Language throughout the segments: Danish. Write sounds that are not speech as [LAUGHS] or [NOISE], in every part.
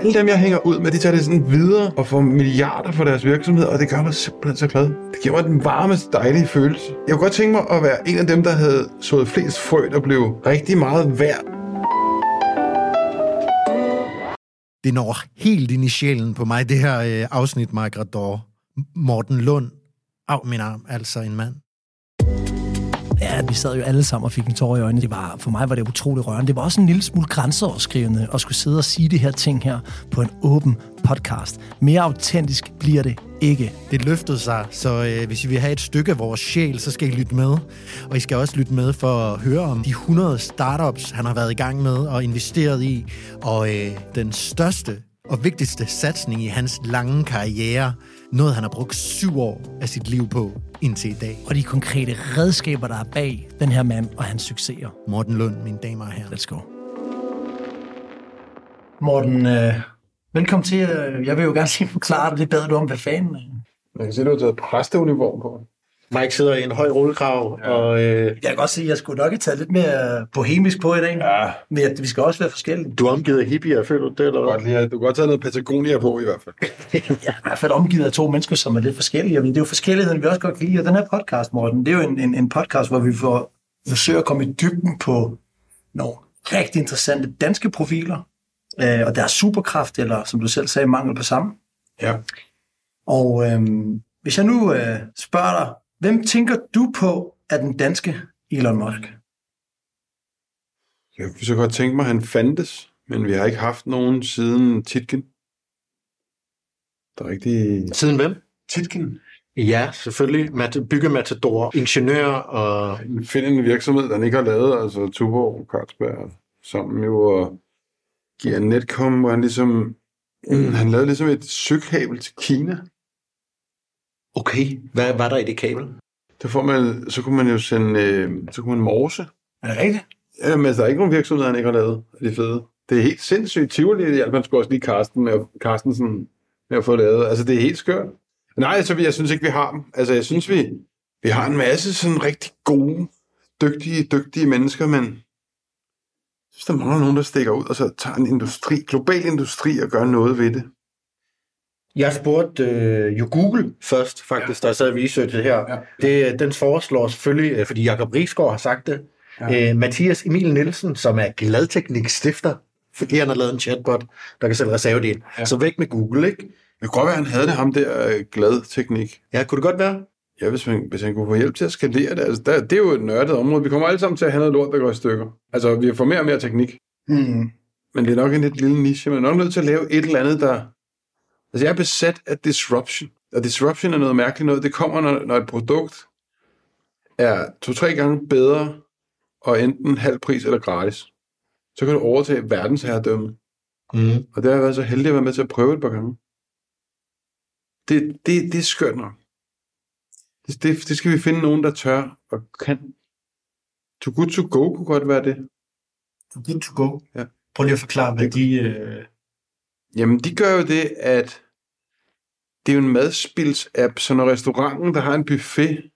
alle dem, jeg hænger ud med, de tager det sådan videre og får milliarder for deres virksomhed, og det gør mig simpelthen så glad. Det giver mig den varmeste, dejlige følelse. Jeg kunne godt tænke mig at være en af dem, der havde sået flest frø, der blev rigtig meget værd. Det når helt ind i sjælen på mig, det her øh, afsnit, Margaret Dår. Morten Lund. Af min arm, altså en mand. Ja, vi sad jo alle sammen og fik en tår i øjnene. Det var, for mig var det utroligt rørende. Det var også en lille smule grænseoverskridende at skulle sidde og sige de her ting her på en åben podcast. Mere autentisk bliver det ikke. Det løftede sig, så øh, hvis I vil have et stykke af vores sjæl, så skal I lytte med. Og I skal også lytte med for at høre om de 100 startups, han har været i gang med og investeret i. Og øh, den største og vigtigste satsning i hans lange karriere. Noget, han har brugt syv år af sit liv på indtil i dag. Og de konkrete redskaber, der er bag den her mand og hans succeser. Morten Lund, mine damer og herrer. Let's go. Morten, øh, velkommen til. Jeg vil jo gerne sige forklare dig lidt bedre du om, hvad fanden øh. Jeg kan se, du har taget præsteuniform på. Mike sidder i en høj rullekrav, ja. og øh, Jeg kan godt sige, at jeg skulle nok have taget lidt mere bohemisk på i dag. Ja, Men at vi skal også være forskellige. du er omgivet af hippier, føler du det, eller godt hvad? lige, du kan godt tage noget Patagonia på i hvert fald. [LAUGHS] Jeg er i hvert fald omgivet af to mennesker, som er lidt forskellige. Og det er jo forskelligheden, vi også godt kan lide. Og den her podcast, Morten, det er jo en, en, en podcast, hvor vi får, forsøger at komme i dybden på nogle rigtig interessante danske profiler. Øh, og deres superkraft, eller som du selv sagde, mangel på samme. Ja. Og øhm, hvis jeg nu øh, spørger dig, hvem tænker du på er den danske Elon Musk? Jeg kunne så godt tænke mig, at han fandtes, men vi har ikke haft nogen siden Titken. Der er rigtig... Siden hvem? Titken? Ja, selvfølgelig. Mat- byggematador, ingeniør og... Find en virksomhed, der ikke har lavet, altså Tuborg, Carlsberg, sammen jo, og giver Netcom, hvor han ligesom... Mm, han lavede ligesom et søgkabel til Kina. Okay, hvad var der i det kabel? Der får man, så kunne man jo sende, øh, så kunne man morse. Er det rigtigt? Jamen, altså, der er ikke nogen virksomheder, han ikke har lavet. Det er fede. Det er helt sindssygt. Tivoli hjalp han skulle også lige Carsten med, Carstensen med at få lavet. Altså, det er helt skørt. Nej, altså, jeg synes ikke, vi har dem. Altså, jeg synes, vi, vi har en masse sådan rigtig gode, dygtige, dygtige mennesker, men jeg synes, der mangler nogen, der stikker ud og så tager en industri, global industri og gør noget ved det. Jeg spurgte øh, jo Google først, faktisk, da jeg sad og researchede her. Ja. Det, den foreslår selvfølgelig, øh, fordi Jacob Rigsgaard har sagt det, ja. øh, Mathias Emil Nielsen, som er Gladteknik stifter, fordi han har lavet en chatbot, der kan sælge reservedel. Ja. Ja. Så væk med Google, ikke? Det kunne godt være, at han havde det ham der øh, glad teknik. Ja, kunne det godt være? Ja, hvis, man, hvis han kunne få hjælp til at skalere det. Altså, der, det er jo et nørdet område. Vi kommer alle sammen til at have noget lort, der går i stykker. Altså, vi får mere og mere teknik. Mm. Men det er nok en lidt lille niche. Man er nok nødt til at lave et eller andet, der... Altså, jeg er besat af disruption. Og disruption er noget mærkeligt noget. Det kommer, når, når et produkt er to-tre gange bedre, og enten halv pris eller gratis. Så kan du overtage verdensherredømme. Mm. Og det har jeg været så heldig at være med til at prøve et par gange. Det, det, det er skørt nok. Det, det, det skal vi finde nogen, der tør og kan. Too good to go kunne godt være det. Good to go. Ja. Prøv lige at forklare, hvad de... Øh... Jamen, de gør jo det, at det er jo en madspils-app, så når restauranten, der har en buffet,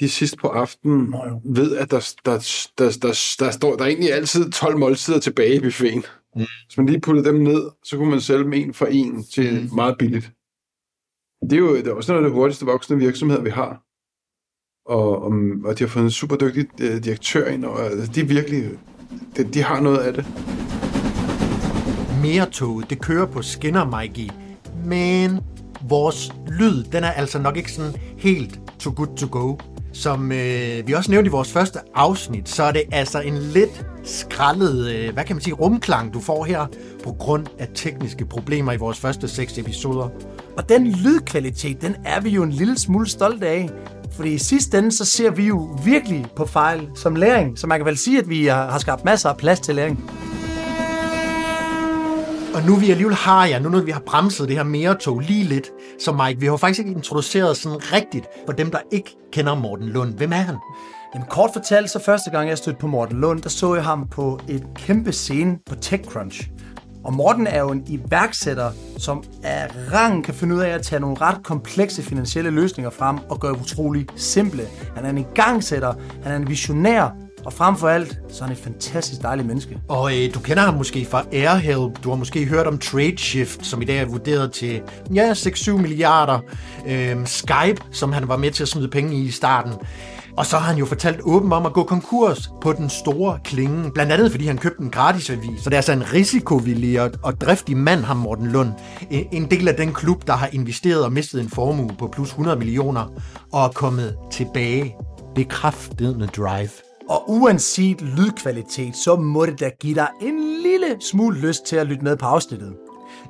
de sidst på aftenen Nå jo. ved, at der, der, der, der, der, står, der er egentlig altid 12 måltider tilbage i buffeten. Mm. Hvis man lige puttede dem ned, så kunne man sælge dem en for en til Mm. meget billigt. Det er jo det er også noget af det hurtigste voksne virksomheder, vi har. Og, og, og de har fået en super dygtig øh, direktør ind, og altså, de virkelig, de, de har noget af det. Mere toget det kører på skinner, Mikey. Men vores lyd, den er altså nok ikke sådan helt too good to go. Som øh, vi også nævnte i vores første afsnit, så er det altså en lidt skrællet, øh, hvad kan man sige, rumklang, du får her, på grund af tekniske problemer i vores første seks episoder. Og den lydkvalitet, den er vi jo en lille smule stolte af. Fordi i sidste ende, så ser vi jo virkelig på fejl som læring. Så man kan vel sige, at vi har skabt masser af plads til læring. Og nu vi alligevel har jer, nu når vi har bremset det her mere tog lige lidt, så Mike, vi har jo faktisk ikke introduceret sådan rigtigt for dem, der ikke kender Morten Lund. Hvem er han? Jamen kort fortalt, så første gang jeg stødte på Morten Lund, der så jeg ham på et kæmpe scene på TechCrunch. Og Morten er jo en iværksætter, som af rang kan finde ud af at tage nogle ret komplekse finansielle løsninger frem og gøre utrolig simple. Han er en igangsætter, han er en visionær, og frem for alt, så er han et fantastisk dejligt menneske. Og øh, du kender ham måske fra Airhelp. Du har måske hørt om TradeShift, som i dag er vurderet til ja, 6-7 milliarder. Øh, Skype, som han var med til at smide penge i i starten. Og så har han jo fortalt åben om at gå konkurs på den store klinge. Blandt andet fordi han købte en gratisavis. Så det er altså en risikovillig og, og driftig mand, ham Morten Lund. En, en del af den klub, der har investeret og mistet en formue på plus 100 millioner. Og er kommet tilbage. Bekræftende drive. Og uanset lydkvalitet, så må det da give dig en lille smule lyst til at lytte med på afsnittet.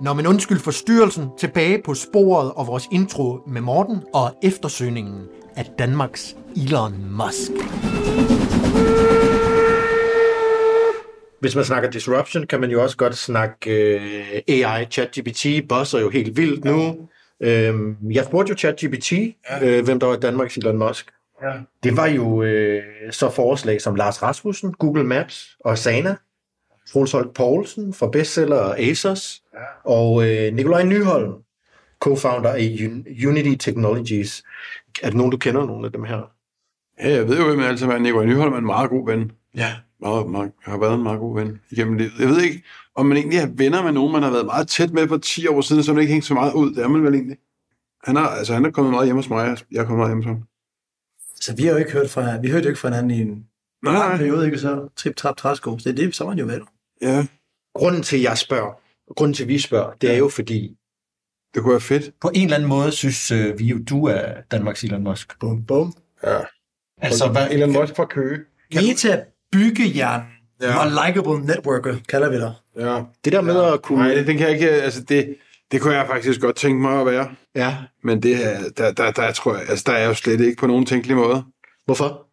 Nå, men undskyld forstyrrelsen. Tilbage på sporet og vores intro med Morten og eftersøgningen af Danmarks Elon Musk. Hvis man snakker disruption, kan man jo også godt snakke uh, AI. ChatGPT bosser jo helt vildt nu. Øhm, jeg spurgte jo ChatGPT, ja. øh, hvem der var Danmarks Elon Musk. Ja. Det var jo øh, så forslag som Lars Rasmussen, Google Maps og Sana, Troels Holt Poulsen fra Bestseller og Asos, ja. og øh, Nikolaj Nyholm, co-founder af Un- Unity Technologies. Er det nogen, du kender, nogle af dem her? Ja, jeg ved jo, hvem altså er Nikolaj Nyholm er en meget god ven. Ja. Meget, meget, har været en meget god ven igennem livet. Jeg ved ikke, om man egentlig er venner med nogen, man har været meget tæt med for 10 år siden, så man ikke hængt så meget ud. Det er man vel egentlig. Han er, altså, han er kommet meget hjemme hos mig, jeg er kommet meget hjemme hos ham. Så vi har jo ikke hørt fra, vi hørte jo ikke fra hinanden i en Nej, periode, ikke så trip, trap, træsko. Så det er det, så man jo vel. Ja, Grunden til, at jeg spørger, grunden til, at vi spørger, det er jo fordi, det kunne være fedt. På en eller anden måde synes øh, vi jo, du er Danmarks Elon Musk. Bum, bum. Ja. Altså, hvad, Elon Musk fra Køge. Meta byggejern Ja. ja. og likable networker, kalder vi dig. Ja. det der med at kunne... Nej, det, den kan jeg ikke, altså det, det kunne jeg faktisk godt tænke mig at være. Ja, Men det er, der, der, der, tror jeg, altså der er jeg jo slet ikke på nogen tænkelig måde. hvorfor?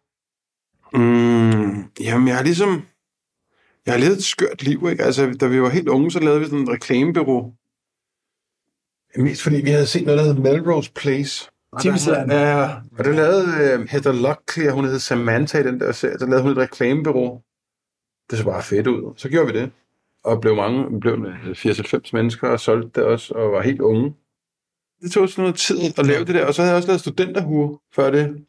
Mm, jamen, jeg har ligesom... Jeg har levet et skørt liv, ikke? Altså, da vi var helt unge, så lavede vi sådan en reklamebureau. Mest fordi vi havde set noget, der hed Melrose Place. TV-serien. Ja, og det lavede øh, Heather Locklear, hun hed Samantha i den der serie, der lavede hun et reklamebureau. Det så bare fedt ud. Så gjorde vi det. Og blev mange, blev med 80-90 mennesker og solgte det også, og var helt unge. Det tog sådan noget tid at lave det der, og så havde jeg også lavet studenterhue før det.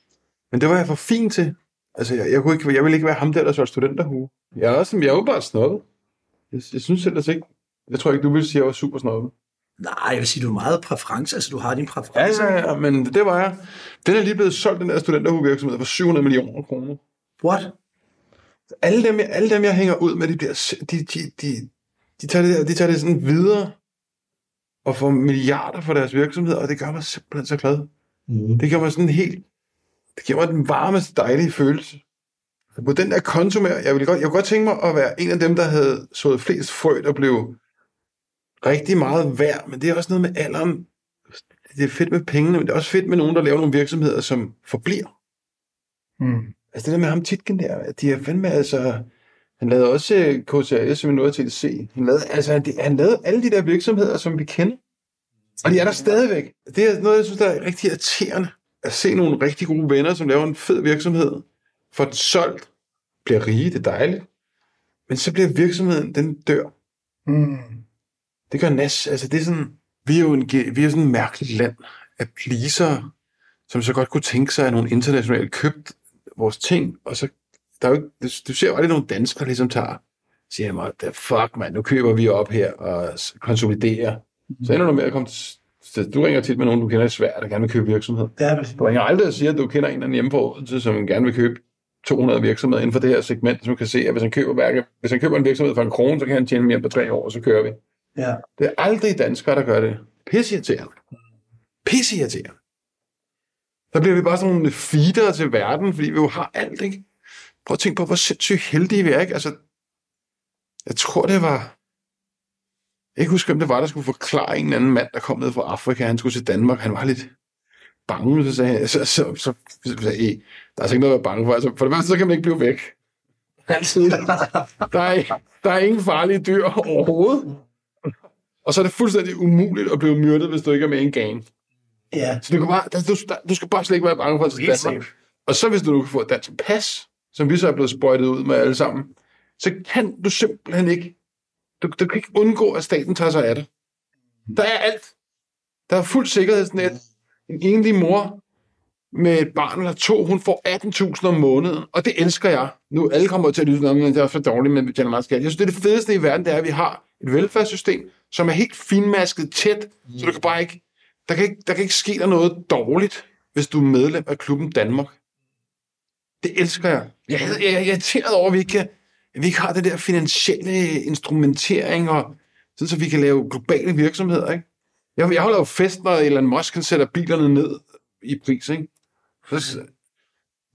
Men det var jeg for fin til. Altså, jeg, jeg, kunne ikke, jeg ville ikke være ham der, der solgte studenterhue. Jeg er også jeg er jo bare snobbet. Jeg, jeg synes ellers ikke, jeg tror ikke, du vil sige, at jeg var super snobbet. Nej, jeg vil sige, du er meget præference. Altså, du har din Ja, præference. ja, ja, men det var jeg. Den er lige blevet solgt, den der studenterhuevirksomhed, for 700 millioner kroner. What? Alle dem, jeg, alle dem, jeg hænger ud med, de, bliver, de, de, de, de, tager det, de tager det sådan videre og får milliarder for deres virksomhed, og det gør mig simpelthen så glad. Mm. Det gør mig sådan helt... Det giver mig den varmeste, dejlige følelse. På den der konto med, jeg ville godt, jeg kunne godt tænke mig at være en af dem, der havde sået flest frø, der blev rigtig meget værd, men det er også noget med alderen. Det er fedt med pengene, men det er også fedt med nogen, der laver nogle virksomheder, som forbliver. Mm. Altså det der med ham Titken der, de er fandme altså... Han lavede også øh, KCRS, som vi nåede til at se. Han lavede, altså, han, han lavede alle de der virksomheder, som vi kender. Og de er der stadigvæk. Det er noget, jeg synes, der er rigtig irriterende. At se nogle rigtig gode venner, som laver en fed virksomhed, får den solgt, bliver rige, det er dejligt. Men så bliver virksomheden, den dør. Mm. Det gør nas. Altså, det er sådan, vi er jo en, vi er sådan et mærkeligt land af pleaser, som så godt kunne tænke sig, at nogle internationale købt vores ting, og så, der er jo ikke, du, ser jo aldrig nogle danskere, ligesom tager, siger mig, "Da fuck mand, nu køber vi op her og konsoliderer. Så ender du med at komme til, til- du ringer tit med nogen, du kender i Sverige, der gerne vil købe virksomhed. Ja, præcis. Du ringer aldrig og siger, at du kender en eller anden hjemme på Odense, som gerne vil købe 200 virksomheder inden for det her segment, som kan se, at hvis han køber, værke, hvis han køber en virksomhed for en krone, så kan han tjene mere på tre år, og så kører vi. Ja. Det er aldrig danskere, der gør det. Pisseirriterende. Pisseirriterende. Der bliver vi bare sådan nogle feeder til verden, fordi vi jo har alt, ikke? Prøv at tænke på, hvor sindssygt heldige vi er, ikke? Altså, jeg tror, det var... Jeg kan ikke huske, hvem det var, der skulle forklare en anden mand, der kom ned fra Afrika. Han skulle til Danmark. Han var lidt bange, så sagde han, så, så, så, så sagde jeg, der er altså ikke noget at være bange for. Altså, for det første, så kan man ikke blive væk. Altid. Der er, der er ingen farlige dyr overhovedet. Og så er det fuldstændig umuligt at blive myrdet, hvis du ikke er med i en gang. Ja. Så du, kan bare, du, du skal bare slet ikke være bange for at tage Danmark. Og så hvis du nu kan få et dansk pas, som vi så er blevet sprøjtet ud med alle sammen, så kan du simpelthen ikke, du, du kan ikke undgå, at staten tager sig af det. Der er alt. Der er fuld sikkerhedsnet. En enlig mor med et barn eller to, hun får 18.000 om måneden, og det elsker jeg. Nu alle kommer til at lytte noget, men det er for dårligt, men vi betaler meget skat. Jeg synes, det er det fedeste i verden, det er, at vi har et velfærdssystem, som er helt finmasket tæt, så du kan bare ikke, der kan ikke, der kan ikke ske der noget dårligt, hvis du er medlem af klubben Danmark. Det elsker jeg. Jeg, jeg, jeg er irriteret over, at vi ikke, at vi ikke har det der finansielle instrumentering, og sådan, så vi kan lave globale virksomheder, ikke? Jeg, jeg holder jo fest, når Elon Musk kan sætter bilerne ned i pris, ikke? Så,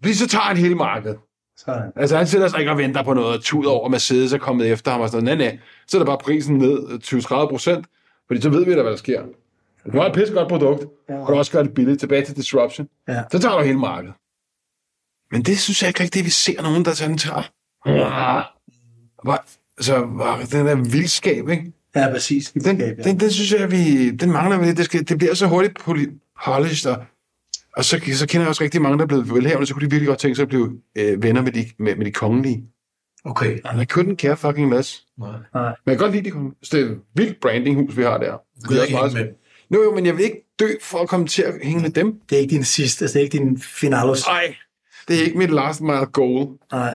fordi så tager han hele markedet. Så, Altså, han sætter sig ikke og venter på noget, tud over at Mercedes er kommet efter ham og sådan noget. Nej, nej. Så er der bare prisen ned 20-30 procent, fordi så ved vi da, hvad der sker. Du har et pisse godt produkt, og du også gør det billigt. Tilbage til disruption. Ja. Så tager du hele markedet. Men det synes jeg ikke rigtigt, vi ser nogen, der sådan tager. Hvor, altså, hvor, den der vildskab, ikke? ja, præcis. Den, Ja, ja. den, den synes jeg, vi, den mangler vi lidt. Det, skal, det bliver så hurtigt poli- polished, og, og så, så kender jeg også rigtig mange, der er blevet velhavende, så kunne de virkelig godt tænke sig at blive øh, venner med de, med, med de kongelige. Okay. Og jeg couldn't care fucking less. Nej. Men jeg kan godt lide de kongelige. Så det er et vildt brandinghus, vi har der. Du gider ikke med. Nu jo, men jeg vil ikke dø for at komme til at hænge med dem. Det er ikke din sidste, altså, det er ikke din finalos. Nej, det er ikke mit last mile goal. Nej.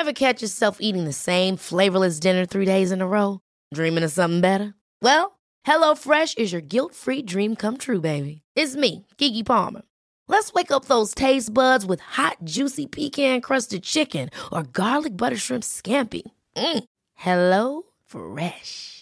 Ever catch yourself eating the same flavorless dinner three days in a row? Dreaming of something better? Well, Hello Fresh is your guilt-free dream come true, baby. It's me, Kiki Palmer. Let's wake up those taste buds with hot, juicy pecan-crusted chicken or garlic butter shrimp scampi. Mm. Hello Fresh.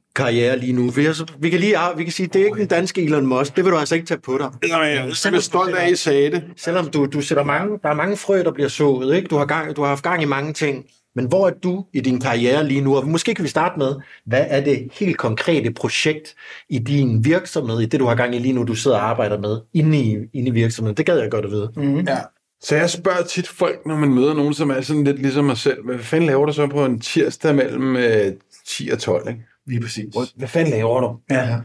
karriere lige nu? Vi, altså, vi, kan, lige, vi kan sige, det er ikke den danske Elon Musk. Det vil du altså ikke tage på dig. Nej, jeg er stolt af, at I sagde det. Selvom du, du sætter mange, der er mange frø, der bliver sået, ikke? Du, har gang, du har haft gang i mange ting. Men hvor er du i din karriere lige nu? Og måske kan vi starte med, hvad er det helt konkrete projekt i din virksomhed, i det du har gang i lige nu, du sidder og arbejder med, inde i, inde i virksomheden? Det gad jeg godt at vide. Mm. Ja. Så jeg spørger tit folk, når man møder nogen, som er sådan lidt ligesom mig selv, hvad fanden laver du så på en tirsdag mellem øh, 10 og 12? Ikke? Lige præcis. Hvor- Hvad fanden laver du? Ja.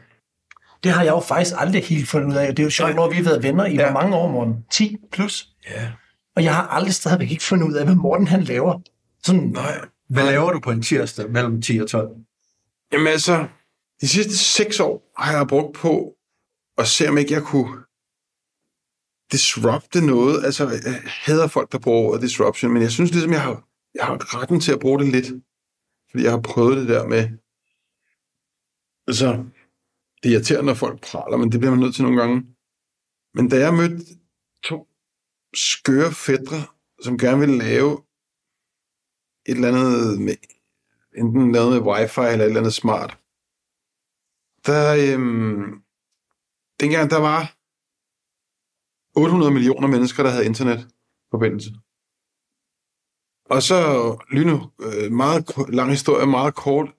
Det har jeg jo faktisk aldrig helt fundet ud af. Det er jo sjovt, når vi har været venner i ja. Mange år, Morten? 10 plus. Ja. Og jeg har aldrig stadigvæk ikke fundet ud af, hvad Morten han laver. Sådan, Nej. Hvad laver du på en tirsdag mellem 10 og 12? Jamen altså, de sidste seks år har jeg brugt på at se, om ikke jeg kunne disrupte noget. Altså, jeg hader folk, der bruger ordet disruption, men jeg synes ligesom, jeg har, jeg har retten til at bruge det lidt. Fordi jeg har prøvet det der med... Altså, det er irriterende, når folk praler, men det bliver man nødt til nogle gange. Men da jeg mødte to skøre fædre, som gerne ville lave et eller andet med, enten lavet med wifi eller et eller andet smart, der, øhm, dengang der var 800 millioner mennesker, der havde internetforbindelse. Og så, lyne, øh, meget lang historie, meget kort,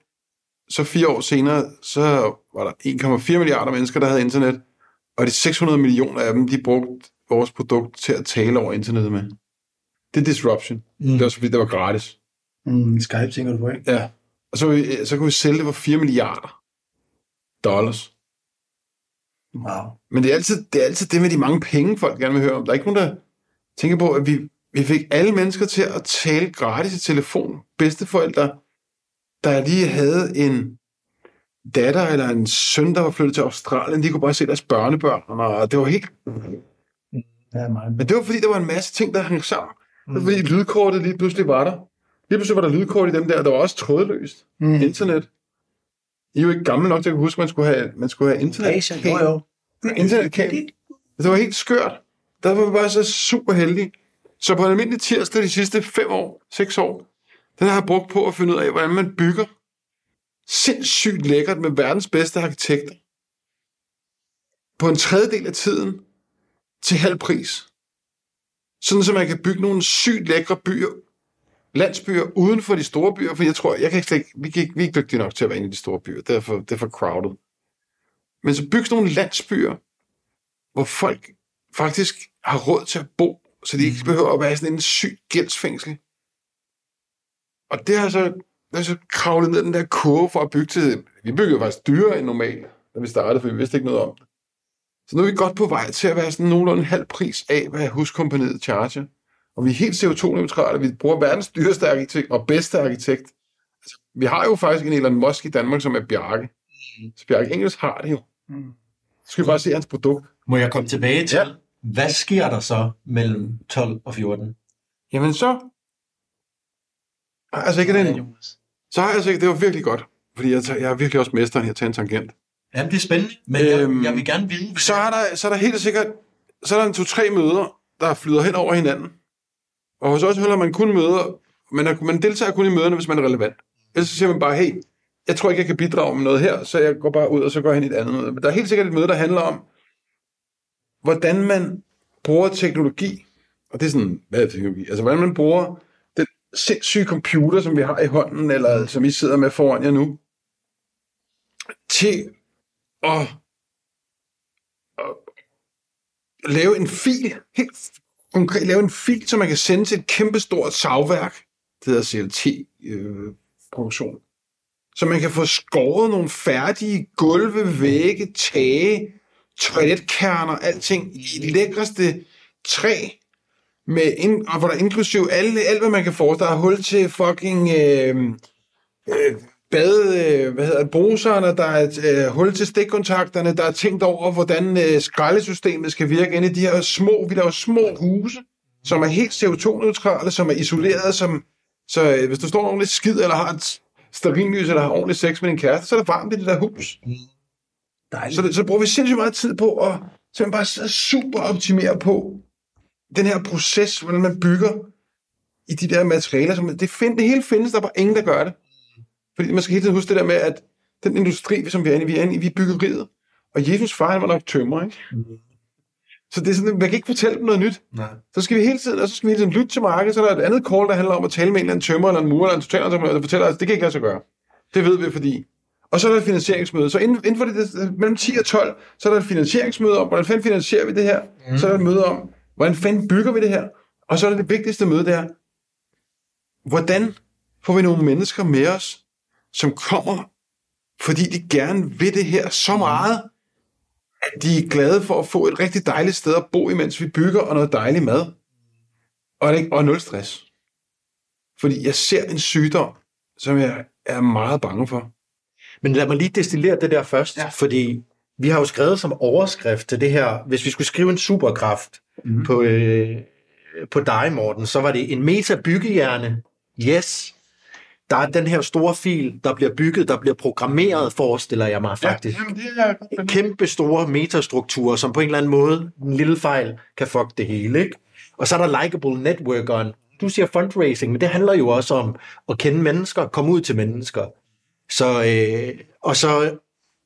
så fire år senere, så var der 1,4 milliarder mennesker, der havde internet, og de 600 millioner af dem, de brugte vores produkt til at tale over internettet med. Det er disruption. Mm. Det var også fordi, det var gratis. mm, Skype tænker du på, ikke? Ja. Og så, kunne vi- så kunne vi sælge det for 4 milliarder dollars. Wow. Men det er, altid, det er altid det med de mange penge, folk gerne vil høre om. Der er ikke nogen, der tænker på, at vi, vi fik alle mennesker til at tale gratis i telefon. Bedsteforældre, der lige havde en datter eller en søn, der var flyttet til Australien, de kunne bare se deres børnebørn. Og det var helt... Ja, meget. Men det var fordi, der var en masse ting, der hang sammen. Det var fordi lydkortet lige pludselig var der. Lige pludselig var der lydkort i dem der. Der var også trådløst. Mm. Internet. I er jo ikke gamle nok til at huske, at man skulle have, man skulle have internet. Asia, jo jo. Internetkabel. Det var helt skørt. Der var vi bare så super heldige. Så på en almindelig tirsdag de sidste fem år, seks år, den har jeg brugt på at finde ud af, hvordan man bygger sindssygt lækkert med verdens bedste arkitekter. på en tredjedel af tiden til halv pris. Sådan, så man kan bygge nogle sygt lækre byer, landsbyer uden for de store byer, for jeg tror, jeg kan slet ikke, vi, kan ikke, vi er ikke dygtige nok til at være inde i de store byer. Det er for, det er for crowded. Men så bygge nogle landsbyer, hvor folk faktisk har råd til at bo, så de ikke behøver at være sådan en syg gældsfængsel. Og det har så, det har så kravlet ned den der kurve for at bygge til... Vi byggede faktisk dyrere end normalt, da vi startede, for vi vidste ikke noget om det. Så nu er vi godt på vej til at være sådan nogenlunde en halv pris af, hvad huskompaniet charger. Og vi er helt CO2-neutrale. Vi bruger verdens dyreste arkitekt og bedste arkitekt. Altså, vi har jo faktisk en Elon Musk i Danmark, som er Bjarke. Så Bjarke Engels har det jo. Så skal vi bare se hans produkt. Må jeg komme tilbage til, ja. hvad sker der så mellem 12 og 14? Jamen så... Altså ikke den... Så har jeg altså ikke... Det var virkelig godt. Fordi jeg, tager, jeg er virkelig også mesteren i at tage en tangent. Jamen, det er spændende, men øhm, jeg, jeg vil gerne vide... Så er der, så er der helt sikkert... Så er der en to-tre møder, der flyder hen over hinanden. Og hos os holder man kun møder... Man, er, man deltager kun i møderne, hvis man er relevant. Ellers så siger man bare, hey, jeg tror ikke, jeg kan bidrage med noget her, så jeg går bare ud, og så går jeg hen i et andet møde. Men der er helt sikkert et møde, der handler om, hvordan man bruger teknologi. Og det er sådan, hvad er teknologi? Altså, hvordan man bruger sindssyge computer, som vi har i hånden, eller som I sidder med foran jer nu, til at, at lave en fil, helt konkret lave en fil, som man kan sende til et kæmpestort savværk, det hedder CLT-produktion, så man kan få skåret nogle færdige gulve, vægge, tage, toiletkerner, alting i det lækreste træ, med ind, og hvor der er inklusiv alle, alt, hvad man kan få. Der er hul til fucking øh, øh, bade, øh, hvad hedder det, bruserne, der er et øh, hul til stikkontakterne, der er tænkt over, hvordan øh, skraldesystemet skal virke inde i de her små, vi laver små huse, som er helt CO2-neutrale, som er isoleret, som, så øh, hvis du står ordentligt skid, eller har et stearinlys, eller har ordentlig sex med din kæreste, så er det varmt i det der hus. Dejligt. Så, det, så bruger vi sindssygt meget tid på at simpelthen bare super optimere på den her proces, hvordan man bygger i de der materialer. Som, det, find, det hele findes, der er bare ingen, der gør det. Fordi man skal hele tiden huske det der med, at den industri, som vi er inde i, vi er inde i, vi er byggeriet. Og Jesus far, han var nok tømmer, ikke? Så det er sådan, man kan ikke fortælle dem noget nyt. Nej. Så skal vi hele tiden, og så skal vi hele tiden lytte til markedet, så er der et andet call, der handler om at tale med en eller anden tømmer, eller en murer, eller en totalentreprenør, der fortæller os, det kan ikke lade sig gøre. Det ved vi, fordi... Og så er der et finansieringsmøde. Så inden, inden for det, det, mellem 10 og 12, så er der et finansieringsmøde om, hvordan fanden finansierer vi det her? Mm. Så er der et møde om, hvordan fanden bygger vi det her? Og så er det det vigtigste møde, det er, hvordan får vi nogle mennesker med os, som kommer, fordi de gerne vil det her så meget, at de er glade for at få et rigtig dejligt sted at bo, imens vi bygger, og noget dejlig mad. Og, det, og nul stress. Fordi jeg ser en sygdom, som jeg er meget bange for. Men lad mig lige destillere det der først, Ja. ja. fordi vi har jo skrevet som overskrift til det her, hvis vi skulle skrive en superkraft mm. på, øh, på dig, Morten, så var det en meta-byggehjerne. Yes. Der er den her store fil, der bliver bygget, der bliver programmeret, forestiller jeg mig faktisk. jamen, det er Ja, Kæmpe store metastrukturer, som på en eller anden måde, en lille fejl, kan fuck det hele. Ikke? Og så er der likable networkeren. Du siger fundraising, men det handler jo også om at kende mennesker, komme ud til mennesker. Så, øh, og så,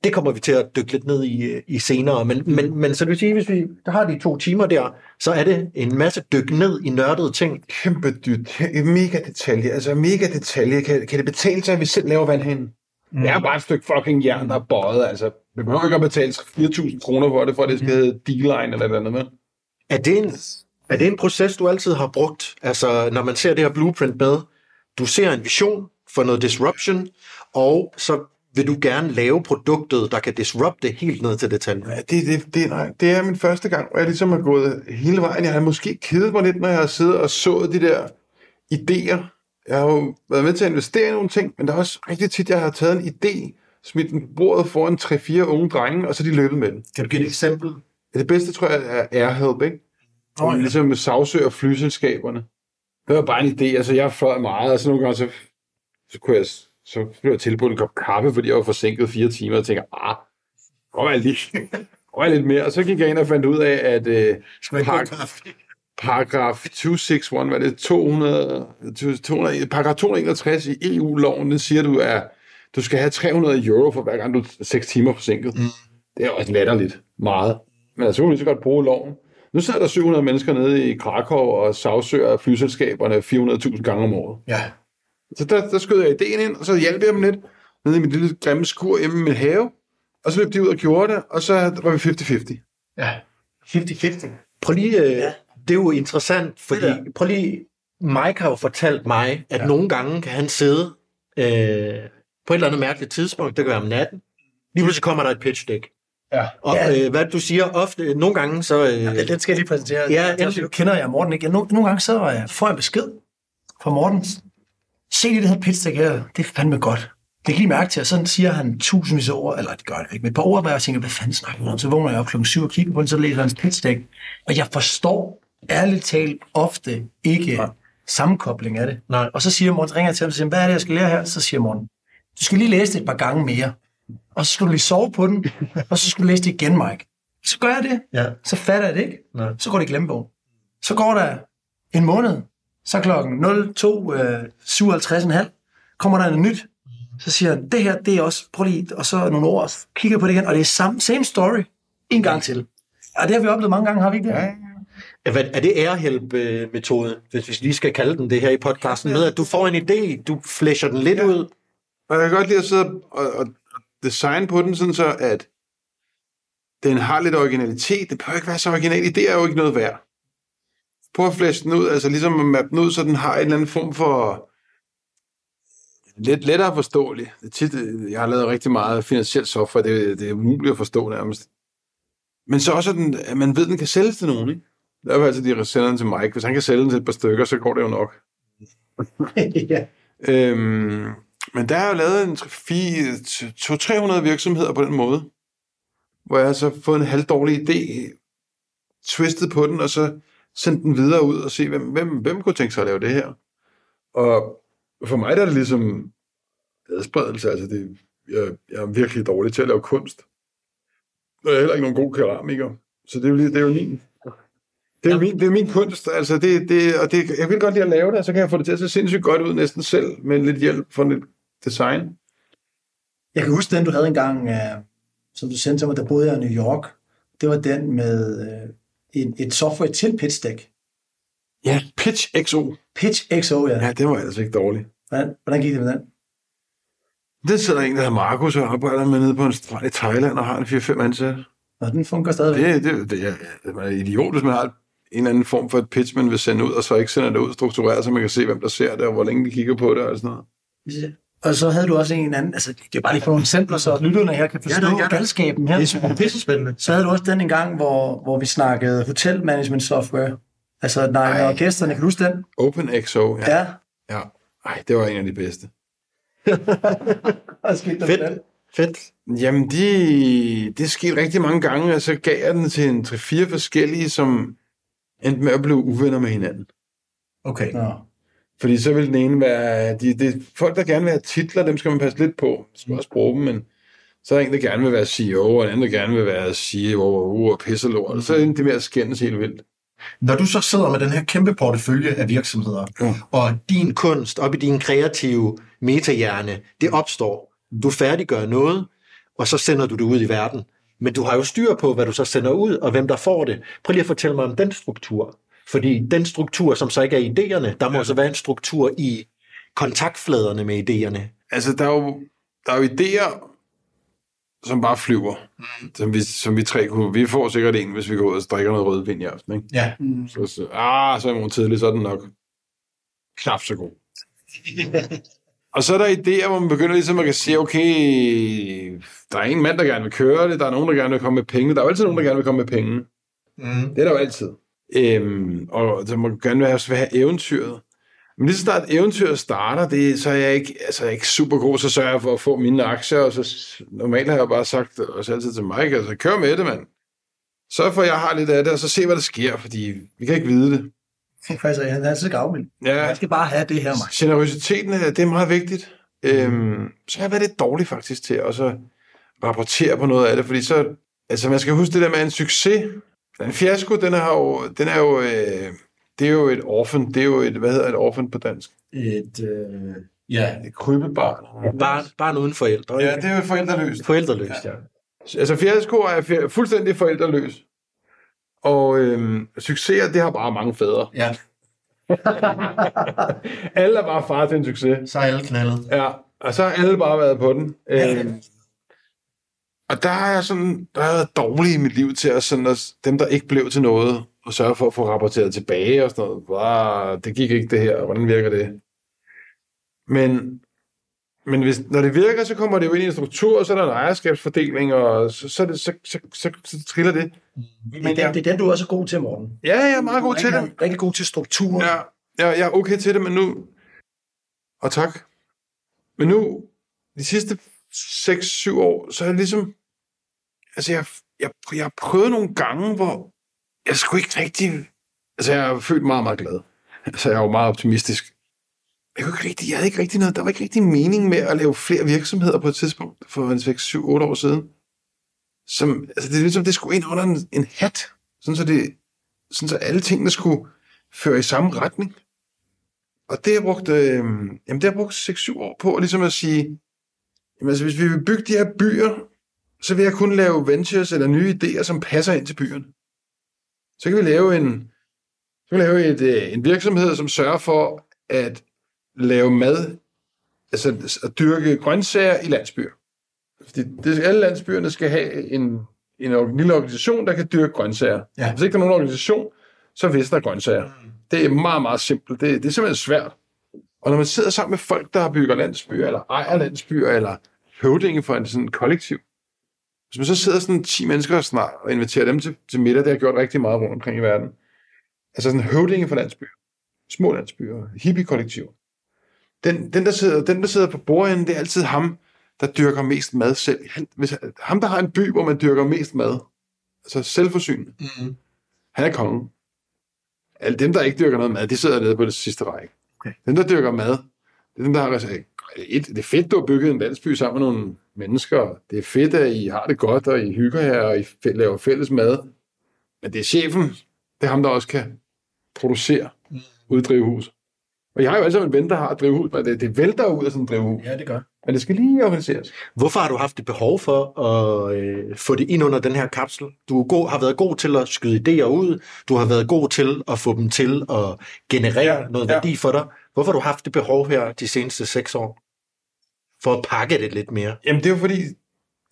det kommer vi til at dykke lidt ned i, i senere. Men, men, men så det vil sige, hvis vi der har de to timer der, så er det en masse dyk ned i nørdede ting. kæmpe dyt, mega detalje, altså mega detalje. Kan, kan det betale sig, at vi selv laver vandhanen? Mm. Det er bare et stykke fucking jern, der er bøjet, altså. Vi behøver ikke at betale 4.000 kroner for det, for at det skal hedde D-line eller et eller andet. Er det, en, er det en proces, du altid har brugt? Altså, når man ser det her blueprint med, du ser en vision for noget disruption, og så vil du gerne lave produktet, der kan disrupte helt ned til detaljen. Ja, det, det, det, nej, det er min første gang, hvor jeg ligesom har gået hele vejen. Jeg har måske kedet mig lidt, når jeg har siddet og sået de der idéer. Jeg har jo været med til at investere i nogle ting, men der er også rigtig tit, jeg har taget en idé, smidt den på bordet foran 3-4 unge drenge, og så de løbet med den. Kan du give et eksempel? Ja, det bedste, tror jeg, er Airhelp, ikke? Oh, ja. Ligesom med sagsøger flyselskaberne. Det var bare en idé. Altså, jeg fløj meget, og så nogle gange, så, så, kunne jeg, så blev jeg tilbudt en kop kaffe, fordi jeg var forsinket fire timer, og tænker, ah, går jeg lige, [LAUGHS] går jeg lidt mere. Og så gik jeg ind og fandt ud af, at øh, par, paragraf 261, hvad er det, 200, 200, paragraf 261 i EU-loven, den siger du, at du skal have 300 euro for hver gang du er 6 timer forsinket. Mm. Det er også latterligt. meget. Men altså, så vi lige så godt bruge loven. Nu sidder der 700 mennesker nede i Krakow og sagsøger flyselskaberne 400.000 gange om året. Ja. Så der, der skød jeg ideen ind, og så hjalp jeg dem lidt nede i mit lille grimme skur hjemme i min have. Og så løb de ud og gjorde det, og så var vi 50-50. Ja. 50-50. Prøv lige, øh, Ja. det er jo interessant, fordi, prøv lige, Mike har jo fortalt mig, at ja. nogle gange kan han sidde øh, på et eller andet mærkeligt tidspunkt, det kan være om natten, lige pludselig kommer der et pitch deck. Ja. Og Ja. øh, hvad du siger ofte, nogle gange så... Øh, Ja, den skal jeg lige præsentere. Ja, nu kender jeg Morten ikke. Jeg, nogle, nogle gange så øh, får jeg besked fra Morten. Se det her pitch deck her. Det er fandme godt. Det kan lige mærke til, og så siger han tusindvis af ord, eller det gør det ikke, men et par ord, hvor jeg tænker, hvad fanden snakker han om? Så vågner jeg op klokken 7 og kigger på den, så læser han hans pitch deck. Og jeg forstår ærligt talt ofte ikke Nej. sammenkobling af det. Nej. Og så siger Morten, ringer til ham og siger, hvad er det, jeg skal lære her? Så siger Morten, du skal lige læse det et par gange mere. Og så skal du lige sove på den, og så skal du læse det igen, Mike. Så gør jeg det. Ja. Så fatter jeg det ikke. Nej. Så går det i glemmebogen. Så går der en måned. Så klokken 02.57,5 kommer der noget nyt. Så siger han, det her, det er også, prøv lige, og så nogle ord, så kigger på det igen, og det er samme, same story, en gang til. Og det har vi oplevet mange gange, har vi ikke det? Ja. Er, hvad- er det ærehjælp-metoden, hvis vi lige skal kalde den det her i podcasten, med at du får en idé, du flæscher den lidt ud, Og jeg kan godt lide at sidde og, og, designe på den, sådan så at den har lidt originalitet. Det behøver ikke være så original. Det er jo ikke noget værd. Prøv at flæse den ud, altså ligesom at mappe den ud, så den har en eller anden form for lidt lettere forståelig. Det er tit, jeg har lavet rigtig meget finansielt software, det, det er umuligt at forstå nærmest. Men så også, at, den, at man ved, at den kan sælges til nogen. Ikke? Derfor altså, de sender den til Mike. Hvis han kan sælge den til et par stykker, så går det jo nok. [LAUGHS] ja. Øhm, men der er jo lavet en 200-300 virksomheder på den måde, hvor jeg har så fået en halvdårlig idé, twistet på den, og så send den videre ud og se, hvem, hvem, hvem kunne tænke sig at lave det her. Og for mig der er det ligesom adspredelse, altså det, jeg, jeg er virkelig dårlig til at lave kunst. Og jeg er heller ikke nogen god keramiker, så det er jo, det er jo min det er, min, det er min kunst, altså det, det, og det, jeg vil godt lide at lave det, og så kan jeg få det til at se sindssygt godt ud næsten selv, med lidt hjælp fra lidt design. Jeg kan huske den, du havde engang, øh, som du sendte til mig, der boede jeg i New York. Det var den med øh, en, et software til Pitch Deck. Ja, Pitch XO. Pitch XO, ja. Ja, det var ellers ikke dårligt. Hvordan, hvordan gik det med den? Det sidder en, der hedder Markus, og arbejder med nede på en strand i Thailand, og har en 4-5 ansatte. Nå, den fungerer stadigvæk. Det, det, det, ja, det er idiot, hvis man har en eller anden form for et pitch, man vil sende ud, og så ikke sender det ud struktureret, så man kan se, hvem der ser det, og hvor længe de kigger på det, og sådan noget. Og så havde du også en anden, altså det er bare lige for nogle eksempler, så lytterne her kan forstå Ja, det gerne. galskaben her. det er super pissespændende. Så havde du også den en gang, hvor, hvor vi snakkede hotel management software. Altså, når, Ej. når gæsterne, kan du huske den? OpenXO, ja. Ja. ja. Ej, det var en af de bedste. [LAUGHS] Fedt. Fedt. Jamen, det, det skete rigtig mange gange, og så gav jeg den til en 3-4 forskellige, som endte med at blive uvenner med hinanden. Okay. Nå. Fordi så vil den ene være... De, det, folk, der gerne vil have titler, dem skal man passe lidt på. Man skal også bruge dem, men så er der en, der gerne vil være CEO, og en anden, der gerne vil være CEO og, og pisselort. Og så er det med at skændes helt vildt. Når du så sidder med den her kæmpe portefølje af virksomheder, Ja. og Din kunst op i din kreative metahjerne, det opstår. Du færdiggør noget, og så sender du det ud i verden. Men du har jo styr på, hvad du så sender ud, og hvem der får det. Prøv lige at fortælle mig om den struktur. Fordi den struktur, som så ikke er idéerne, der må ja. så være en struktur i kontaktfladerne med idéerne. Altså, der er jo, der er jo idéer, som bare flyver. Mm. Som, vi, som vi tre kunne... Vi får sikkert en, hvis vi går ud og drikker noget rødvin i aften, ikke? ja, Så, så, ah, så er i morgen tidlig, så er den nok knap så god. [LAUGHS] og så er der idéer, hvor man begynder ligesom at kan sige, okay, der er en mand, der gerne vil køre det, der er nogen, der gerne vil komme med penge. Der er jo altid nogen, der gerne vil komme med penge. mm, Det er der jo altid. Øhm, og der må gerne være, vil have eventyret. Men lige så snart eventyret starter, det, så er jeg ikke, altså, jeg er ikke super god, så sørger jeg for at få mine aktier, og så normalt har jeg bare sagt, også altid til Mike, altså kør med det, mand. Sørg for, at jeg har lidt af det, og så se, hvad der sker, fordi vi kan ikke vide det. [LAUGHS] Faktisk, han er altid gavmild. Ja, Jeg skal bare have det her, Mike. generøsiteten, det er meget vigtigt. Øhm, så har jeg været lidt dårlig faktisk til at så rapportere på noget af det, fordi så, altså man skal huske det der med en succes. En fiasko, den er jo, den er jo, øh, det er jo et orphan, det er jo et, hvad hedder et orphan på dansk? et, øh, ja, Et krybebarn. Barn, barn uden forældre. Ja, det er jo forældreløst. Forældreløst, ja. Altså fiasko er fuldstændig forældreløs. Og øhm, succeser, det har bare mange fædre. Ja, [LAUGHS] Alle er bare far til en succes. så er alle knaldet. Ja, og så har alle bare været på den. Øhm, og der har jeg sådan, der har været dårlig i mit liv til at sådan, at dem, der ikke blev til noget, og sørge for at få rapporteret tilbage og sådan noget. Wow, det gik ikke det her, hvordan virker det? Men, men hvis, når det virker, så kommer det jo ind i en struktur, og så er der en ejerskabsfordeling, og så, så, det, så, så, så, så triller det. Det er, den, det er den, du er så god til, Morten. Ja, jeg er meget god til det. Rigtig, god til struktur. Ja, jeg, jeg er okay til det, men nu... Og tak. Men nu, de sidste 6-7 år, så er jeg ligesom... Altså, jeg, jeg, jeg har prøvet nogle gange, hvor jeg skulle ikke rigtig... Altså, jeg har følt meget, meget glad. Altså, jeg er jo meget optimistisk. Jeg, kunne ikke rigtig, jeg havde ikke rigtig noget... Der var ikke rigtig mening med at lave flere virksomheder på et tidspunkt for en 6-7-8 år siden. Som, altså, det er ligesom, det skulle ind under en, en hat. Sådan så, det, sådan så alle tingene skulle føre i samme retning. Og det har jeg brugt, øh, jamen det har jeg brugt 6-7 år på, ligesom at sige, jamen altså hvis vi vil bygge de her byer, så vil jeg kun lave ventures eller nye idéer, som passer ind til byerne. Så kan vi lave en, så kan vi lave et, øh, en virksomhed, som sørger for at lave mad, altså at dyrke grøntsager i landsbyer. Fordi det, alle landsbyerne skal have en, en lille organisation, der kan dyrke grøntsager. Ja. Hvis ikke der er nogen organisation, så visner grøntsager. Det er meget, meget simpelt. Det, det er simpelthen svært. Og når man sidder sammen med folk, der bygger landsbyer, eller ejer landsbyer, eller høvdinge for en sådan kollektiv, hvis man så sidder sådan 10 mennesker snart og inviterer dem til, til middag, det har jeg gjort rigtig meget rundt omkring i verden. Altså sådan høvdinge for landsbyer. Små landsbyer. Hippie-kollektiver. Den, den, der sidder, den, der sidder på bordenden, det er altid ham, der dyrker mest mad selv. Han, hvis, ham, der har en by, hvor man dyrker mest mad. Altså selvforsynende. Mm-hmm. Han er kongen. Alle dem, der ikke dyrker noget mad, de sidder nede på det sidste række. Okay. Dem, der dyrker mad, det er dem, der har et, det er fedt, du har bygget en landsby sammen med nogle mennesker. Det er fedt, at I har det godt, og I hygger her, og I laver fælles mad. Men det er chefen, det er ham, der også kan producere ud i drivhus. Og jeg har jo altså en ven, der har et drivhus, men det, det vælter ud af sådan et drivhus. Ja, det gør. Men det skal lige organiseres. Hvorfor har du haft det behov for at øh, få det ind under den her kapsel? Du er god, har været god til at skyde idéer ud. Du har været god til at få dem til at generere noget ja. værdi for dig. Hvorfor har du haft det behov her de seneste seks år? For at pakke det lidt mere. Jamen, det er jo fordi...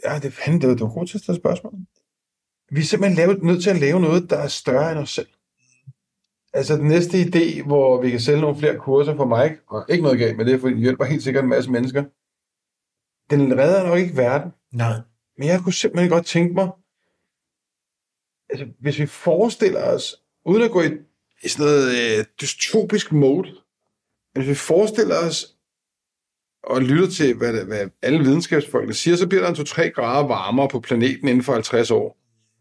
Ja, det, fanden, det var, det var god til at stille spørgsmål. Vi er simpelthen lavet, nødt til at lave noget, der er større end os selv. Altså, den næste idé, hvor vi kan sælge nogle flere kurser for mig, og ikke noget galt med det, for det hjælper helt sikkert en masse mennesker, den redder nok ikke verden. Nej. Men jeg kunne simpelthen godt tænke mig, altså, hvis vi forestiller os, uden at gå i, i sådan noget øh, dystopisk mode, men hvis vi forestiller os og lytter til, hvad, hvad alle videnskabsfolkene siger, så bliver der en 2-3 grader varmere på planeten inden for 50 år.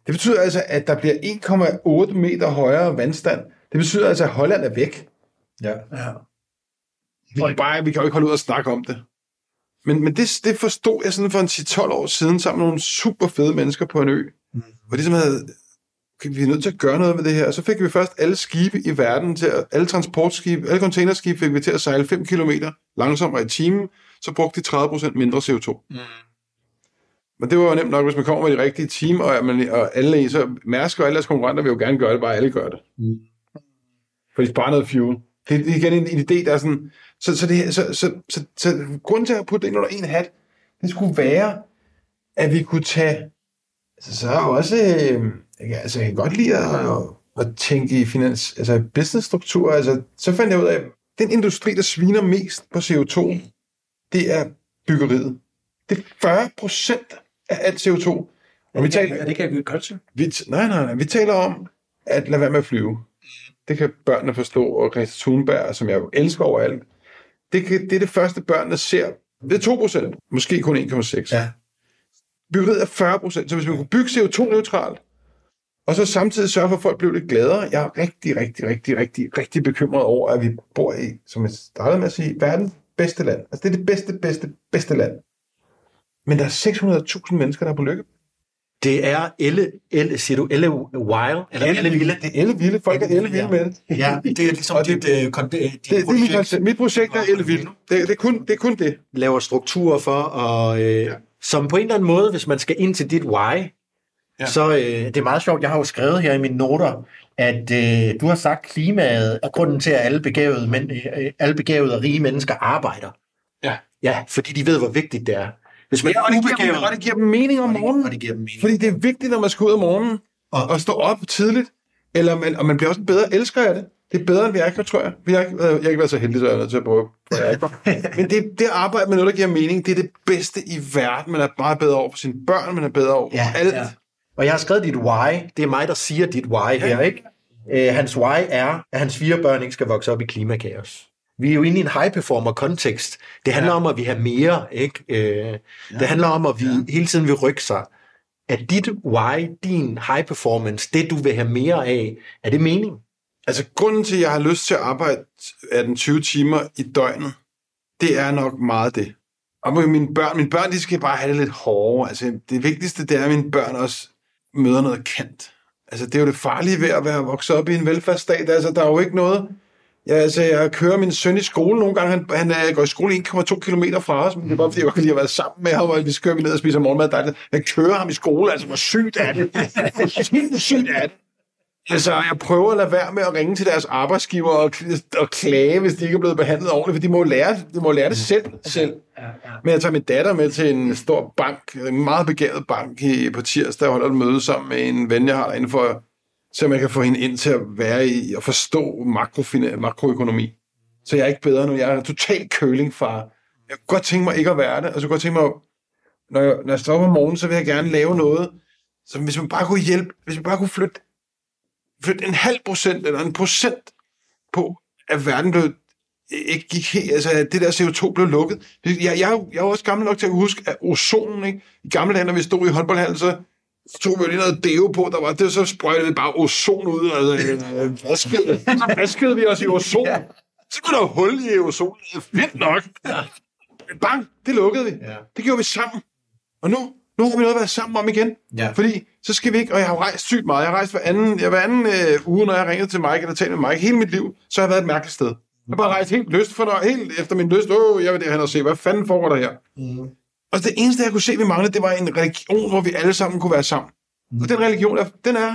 Det betyder altså, at der bliver 1,8 meter højere vandstand. Det betyder altså, at Holland er væk. Ja. Ja. Vi kan, bare, vi kan jo ikke holde ud og snakke om det. Men, men det, det forstod jeg sådan for en 10-12 år siden, sammen med nogle super fede mennesker på en ø. Mm. Hvor de ligesom havde, okay, vi er nødt til at gøre noget med det her. Og så fik vi først alle skibe i verden, til at, alle transportskibe, alle containerskibe fik vi til at sejle 5 km langsommere i timen, så brugte de 30% mindre CO2. Mm. Men det var jo nemt nok, hvis man kommer med de rigtige team, og, man, og alle i, så Mærsk og alle deres konkurrenter vil jo gerne gøre det, bare alle gør det. Mm. For de sparer noget fuel. Det, det er igen en, en idé, der er sådan... Så, så, det, så, så, så, så grunden til at putte det ind under en hat, det skulle være, at vi kunne tage... Altså, så er også... Øh, jeg, kan- altså, jeg kan godt lide at, at, tænke i finans, altså businessstruktur. Altså, så fandt jeg ud af, at den industri, der sviner mest på CO2, det er byggeriet. Det er 40 procent af alt CO2. Og vi taler, Ja, det godt til. vi, nej, nej, nej. Vi taler om at lade være med at flyve. Det kan børnene forstå, og Greta Thunberg, som jeg elsker overalt, det, kan, det er det første, børnene ser. Det er 2 procent, måske kun 1,6. Ja. Byggeriet er 40 procent, så hvis vi kunne bygge CO2-neutralt, og så samtidig sørge for, at folk blev lidt gladere, jeg er rigtig, rigtig, rigtig, rigtig, rigtig bekymret over, at vi bor i, som jeg startede med at sige, verdens bedste land. Altså det er det bedste, bedste, bedste land. Men der er 600.000 mennesker, der er på lykke. Det er Elle, Elle siger du, Elle Wild? Eller Elle Vilde? Det er elle vilde. Folk er elle vilde med det. Ja, det er ligesom Og det- dit, øh, øh, dit Det, det er mit, projekt. koncept. mit projekt er elle vilde. Det, det, er kun, det er kun det. Laver strukturer for at øh, som på en eller anden måde, hvis man skal ind til dit why, Ja. så øh, det er meget sjovt. Jeg har jo skrevet her i mine noter, at øh, du har sagt, at klimaet er grunden til, at alle begavede, men, øh, alle begavede og rige mennesker arbejder. Ja. Ja, fordi de ved, hvor vigtigt det er. Hvis man Ja, og, det giver dem, og det giver dem mening om morgenen. og det giver dem mening. Fordi det er vigtigt, når man skal ud om morgenen og, og stå op tidligt. Eller man, og man bliver også en bedre elsker af det. Det er bedre, end vi er, tror jeg. Vi har ikke, været- jeg har ikke været så heldig, så jeg er nødt til at prøve. [LAUGHS] Men det, det at arbejde med noget, der giver mening, det er det bedste i verden. Man er meget bedre over for sine børn, man er bedre over Ja, alt. ja. Og jeg har skrevet dit why. Det er mig, der siger dit why her, ikke? Øh, hans why er, at hans fire børn ikke skal vokse op i klimakaos. Vi er jo inde i en high-performer-kontekst. Det handler ja. om, at vi har mere, ikke? Øh, det handler om, at vi ja. hele tiden vil rykke sig. Er dit why, din high-performance, det du vil have mere af, er det mening? Altså, grunden til, at jeg har lyst til at arbejde 18-20 timer i døgnet, det er nok meget det. Og mine børn, mine børn, de skal bare have det lidt hårdere. Altså, det vigtigste, det er, at mine børn også møder noget kendt. Altså, det er jo det farlige ved at være vokset op i en velfærdsstat. Altså, der er jo ikke noget... Ja, altså, jeg kører min søn i skole nogle gange. Han, han øh, går i skole 1,2 km fra os, men det er bare, fordi jeg godt kan lide at være sammen med ham, og vi kører vi ned og spiser morgenmad. Der, Jeg kører ham i skole, altså, hvor sygt er det? Hvor sygt er det? Altså, jeg prøver at lade være med at ringe til deres arbejdsgiver og, og klage, hvis de ikke er blevet behandlet ordentligt, for de må lære, de må lære det selv. selv. Men jeg tager min datter med til en stor bank, en meget begavet bank i, på tirsdag, og holder et møde sammen med en ven, jeg har inden for, så man kan få hende ind til at være i og forstå makroøkonomi. Så jeg er ikke bedre nu. Jeg er totalt kølingfar. Jeg kunne godt tænke mig ikke at være det, og så kunne jeg godt tænke mig, når jeg, når jeg står op om morgenen, så vil jeg gerne lave noget, så hvis man bare kunne hjælpe, hvis man bare kunne flytte flytte en halv procent eller en procent på, at verden blev ikke gik helt, altså det der CO2 blev lukket. Jeg, jeg, jeg er også gammel nok til at huske, at ozonen, ikke? i gamle dage, når vi stod i håndboldhallen, så tog vi jo lige noget deo på, der var det, så sprøjtede vi bare ozon ud, altså, øh, vaskede, så vaskede vi os i ozon. Så var der hul i ozon. Fedt nok. Bang, det lukkede vi. Det gjorde vi sammen. Og nu, nu har vi noget at være sammen om igen. Ja. Fordi så skal vi ikke, og jeg har jo rejst sygt meget. Jeg har rejst hver anden, jeg hver anden øh, uge, når jeg ringede til Mike eller talt med Mike. Hele mit liv, så har jeg været et mærkeligt sted. Jeg har bare rejst helt lyst for noget, helt efter min lyst. Åh, jeg vil derhen og se, hvad fanden foregår der her? Mm. Og det eneste, jeg kunne se, vi manglede, det var en religion, hvor vi alle sammen kunne være sammen. Mm. Og den religion, den er,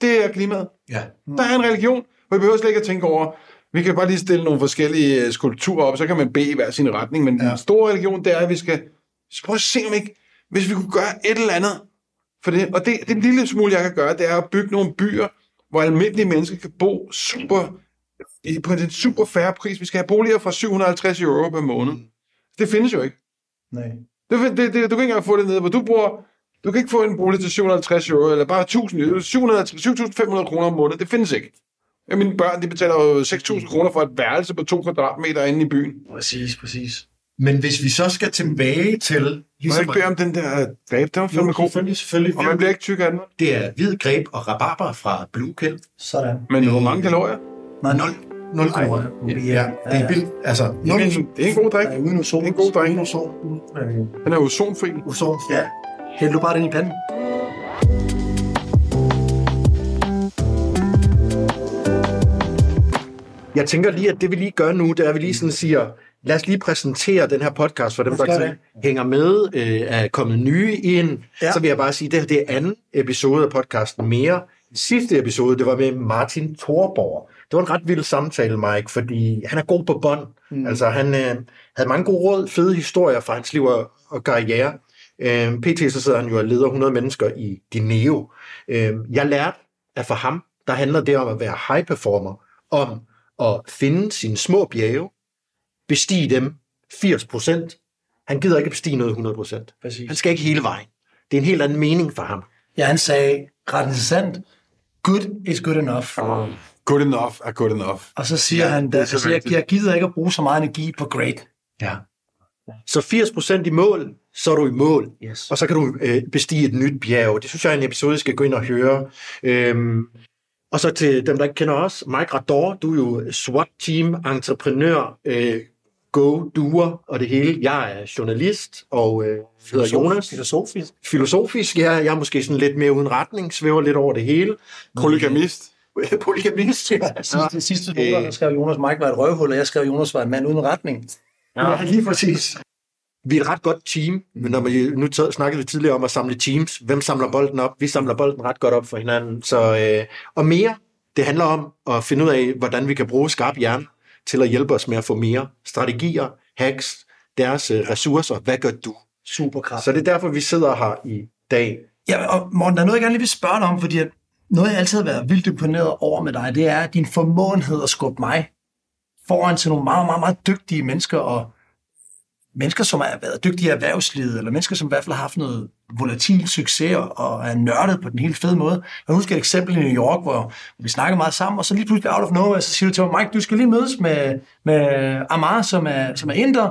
det er klimaet. Ja. Der er en religion, hvor vi behøver slet ikke at tænke over, vi kan bare lige stille nogle forskellige øh, skulpturer op, så kan man bede i hver sin retning, men ja. den store religion, det er, at vi skal så prøve at se, om ikke, hvis vi kunne gøre et eller andet for det, og det, det lille smule, jeg kan gøre, det er at bygge nogle byer, hvor almindelige mennesker kan bo super, på en super færre pris. Vi skal have boliger for 750 euro per måned. Det findes jo ikke. Nej. Det, det, det, du kan ikke engang få det nede, hvor du bor. Du kan ikke få en bolig til 750 euro, eller bare 1000, euro. 700 7.500 kroner om måneden. Det findes ikke. Ja, mine børn, de betaler jo 6.000 kroner for et værelse på 2 kvadratmeter inde i byen. Præcis, præcis. Men hvis vi så skal tilbage til... Må jeg Ligesom, ikke bede om den der greb? Den var fandme god. selvfølgelig, selvfølgelig. Og man bliver ikke tyk af den. Det er hvid greb og rabarber fra Blue Kelp. Sådan. Men hvor mange kalorier? Nej, 0, 0 kalorier. Ja, Ja, det er vildt. Altså, Det 0 er en, det er en god drik. Ja, uden ozon. Det er en god drink. Uden ozon. Den er ozonfri. Ozon, ja. Hæld du bare den i panden. Jeg tænker lige, at det vi lige gør nu, det er, at vi lige sådan siger, lad os lige præsentere den her podcast for dem, der sådan hænger med, øh, er kommet nye ind. Ja. Så vil jeg bare sige, det her det er anden episode af podcasten mere. Sidste episode, det var med Martin Thorborg. Det var en ret vild samtale, Mike, fordi han er god på bånd. Mm. Altså, han øh, havde mange gode råd, fede historier fra hans liv og, og karriere. Øh, PT så sidder han jo og leder 100 mennesker i Dineo. Øh, jeg lærte, at for ham, der handler det om at være high performer, om at finde sine små bjerge, bestige dem 80%. Han gider ikke bestige noget 100%. Præcis. Han skal ikke hele vejen. Det er en helt anden mening for ham. Ja, han sagde ret interessant, good is good enough. Good enough er good enough. Og så siger Ja, han, det der, så altså, jeg, gider ikke at bruge så meget energi på great. Ja. Så 80% i mål, så er du i mål. Yes. Og så kan du øh, bestige et nyt bjerg. Det synes jeg er en episode, I skal gå ind og høre. Øhm, og så til dem, der ikke kender os. Mike Rador, du er jo SWAT-team, entreprenør, øh, go, duer og det hele. Jeg er journalist og øh, hedder Jonas. Filosofisk. Filosofisk, ja, jeg er måske sådan lidt mere uden retning, svæver lidt over det hele. Polygamist. [LAUGHS] Polygamist, ja. Sidste, sidste noter, der skrev Jonas Mike var et røvhul, og jeg skrev Jonas var en mand uden retning. ja. lige præcis. vi er et ret godt team, men når vi, nu t- snakkede vi tidligere om at samle teams. Hvem samler bolden op? Vi samler bolden ret godt op for hinanden. Så, øh, og mere, det handler om at finde ud af, hvordan vi kan bruge skarp hjerne til at hjælpe os med at få mere strategier, hacks, deres øh, ressourcer. Hvad gør du? Superkraft. Så det er derfor, vi sidder her i dag. Ja, og Morten, der er noget, jeg gerne lige vil spørge dig om, fordi noget, jeg altid har været vildt imponeret over med dig, det er din formåenhed at skubbe mig foran til nogle meget, meget, meget dygtige mennesker, og mennesker, som har været dygtige i erhvervslivet, eller mennesker, som i hvert fald har haft noget volatil succes og- er nørdet på den helt fede måde. Jeg husker et eksempel i New York, hvor vi snakkede meget sammen, og så lige pludselig out of nowhere, så siger du til mig, Mike, du skal lige mødes med, med Amar, som er, som er inder,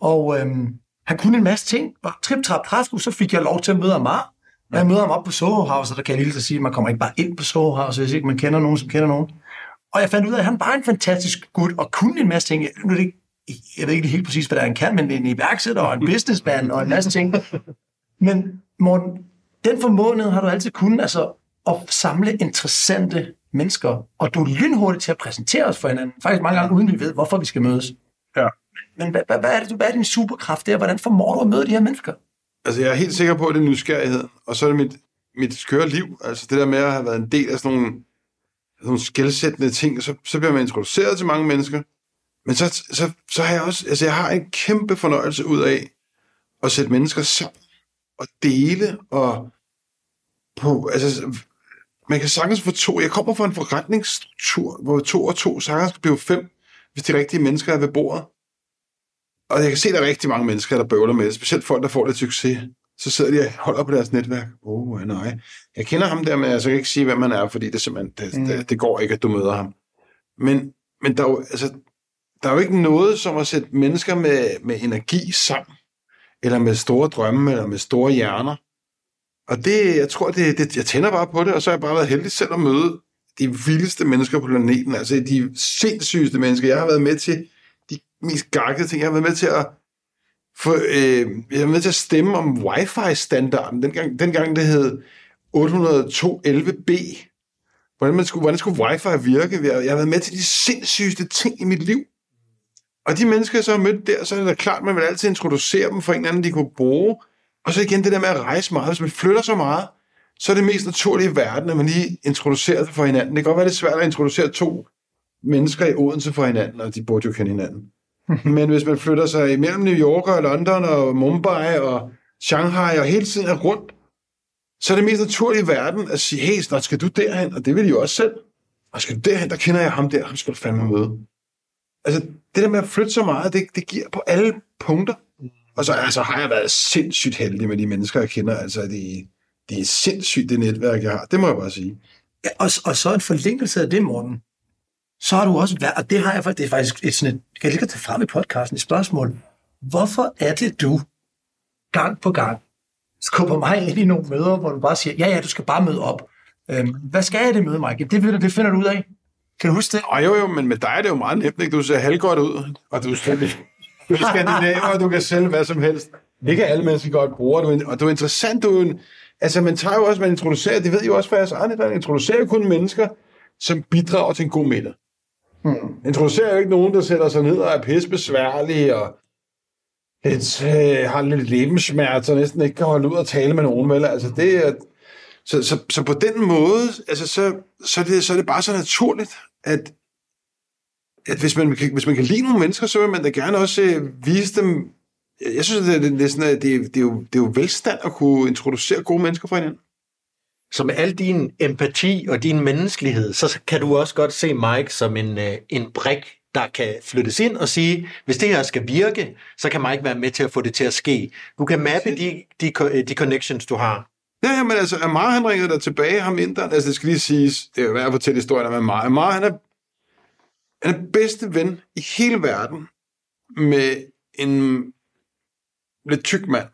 og øhm, han kunne en masse ting, og trip trap træsko, så fik jeg lov til at møde Amar. Og jeg møder ham op på Soho House, og der kan jeg lige så sige, at man kommer ikke bare ind på Soho House, hvis ikke man kender nogen, som kender nogen. Og jeg fandt ud af, at han var en fantastisk gut, og kunne en masse ting. Nu er det ikke, jeg ved ikke helt præcis, hvad der er, han kan, men en iværksætter og en businessman og en masse ting. Men Morten, den formåenhed har du altid kunnet, altså at samle interessante mennesker, og du er lynhurtig til at præsentere os for hinanden, faktisk mange gange uden vi ved, hvorfor vi skal mødes. Ja. Men hvad, hvad, hvad, er det, du- hvad er din superkraft der? Hvordan formår du at møde de her mennesker? Altså, jeg er helt sikker på, at det er nysgerrighed. Og så er det mit, mit skøre liv. Altså, det der med at have været en del af sådan nogle, sådan nogle skældsættende ting, så, så bliver man introduceret til mange mennesker. Men så, så, så har jeg også, altså, jeg har en kæmpe fornøjelse ud af at sætte mennesker sammen og dele og på, altså, man kan sagtens få to. Jeg kommer fra en forretningsstruktur, hvor to og to sagtens skal blive fem, hvis de rigtige mennesker er ved bordet. Og jeg kan se, at der er rigtig mange mennesker, der bøvler med det. Specielt folk, der får lidt succes. Så sidder de og holder på deres netværk. Åh, oh, nej. Jeg kender ham der, men jeg kan ikke sige, hvem man er, fordi det, simpelthen, det, mm. det, det går ikke, at du møder ham. Men, men der, er jo, altså, der er jo ikke noget som at sætte mennesker med, med energi sammen, eller med store drømme, eller med store hjerner. Og det, jeg tror, det, det, jeg tænder bare på det, og så har jeg bare været heldig selv at møde de vildeste mennesker på planeten, altså de sindssygeste mennesker. Jeg har været med til de mest gakkede ting. Jeg har været med til at for, øh, jeg har været med til at stemme om wifi-standarden. Dengang, dengang det hed 802.11b. Hvordan, man skulle, hvordan skulle wifi virke? Jeg har været med til de sindssygeste ting i mit liv. Og de mennesker, jeg så har mødt der, så er det da klart, man vil altid introducere dem for en anden, de kunne bruge. Og så igen det der med at rejse meget. Hvis man flytter så meget, så er det mest naturlige i verden, at man lige introducerer det for hinanden. Det kan godt være lidt svært at introducere to mennesker i Odense for hinanden, og de burde jo kende hinanden. [LAUGHS] Men hvis man flytter sig imellem New York og London og Mumbai og Shanghai og hele tiden er rundt, så er det mest naturlige i verden at sige, hey, snart skal du derhen, og det vil de jo også selv. Og skal du derhen, der kender jeg ham der, ham skal du fandme møde. Altså, det der med at flytte så meget, det, det giver på alle punkter. Og så altså, har jeg været sindssygt heldig med de mennesker, jeg kender. Altså, det, det er sindssygt, det netværk, jeg har. Det må jeg bare sige. Ja, og, og så en forlængelse af det, Morten. Så har du også været, og det har jeg faktisk, det er faktisk et sådan et, kan jeg lige tage frem i podcasten, et spørgsmål. Hvorfor er det, du gang på gang skubber mig ind i nogle møder, hvor du bare siger, ja, ja, du skal bare møde op. Øhm, hvad skal jeg det møde, Mike? Det, finder- det finder du ud af. Kan du huske det? Og jo, jo, men med dig er det jo meget nemt, ikke? Du ser halvgodt ud, og du er du er skandinaver, og du kan sælge hvad som helst. Ikke alle mennesker godt bruger, du, og du er interessant, du er en, Altså, man tager jo også, man introducerer, det ved I jo også fra jeres eget netværk, introducerer jo kun mennesker, som bidrager til en god middag. Hmm. Introducerer jo ikke nogen, der sætter sig ned og er pissebesværlige, og et, øh, har lidt lebenssmerter, og næsten ikke kan holde ud og tale med nogen, vel? Altså, det er, så, så, så på den måde, altså, så, så, er det, så er det bare så naturligt, at, at hvis, man, kan- hvis man kan lide nogle mennesker, så vil man da gerne også øh, vise dem... Jeg synes, det, det, det, er sådan, at det, det, er jo, det er jo velstand at kunne introducere gode mennesker for hinanden. Så med al din empati og din menneskelighed, så kan du også godt se Mike som en, øh, en brik, der kan flyttes ind og sige, hvis det her skal virke, så kan Mike være med til at få det til at ske. Du kan mappe de, de, de connections, du har. Ja, ja, men altså, Amar han ringede der tilbage, ham inderen. Altså, det skal lige siges, det er jo værd at fortælle historien om Amar. Amar, han er, han er bedste ven i hele verden med en lidt tyk mand,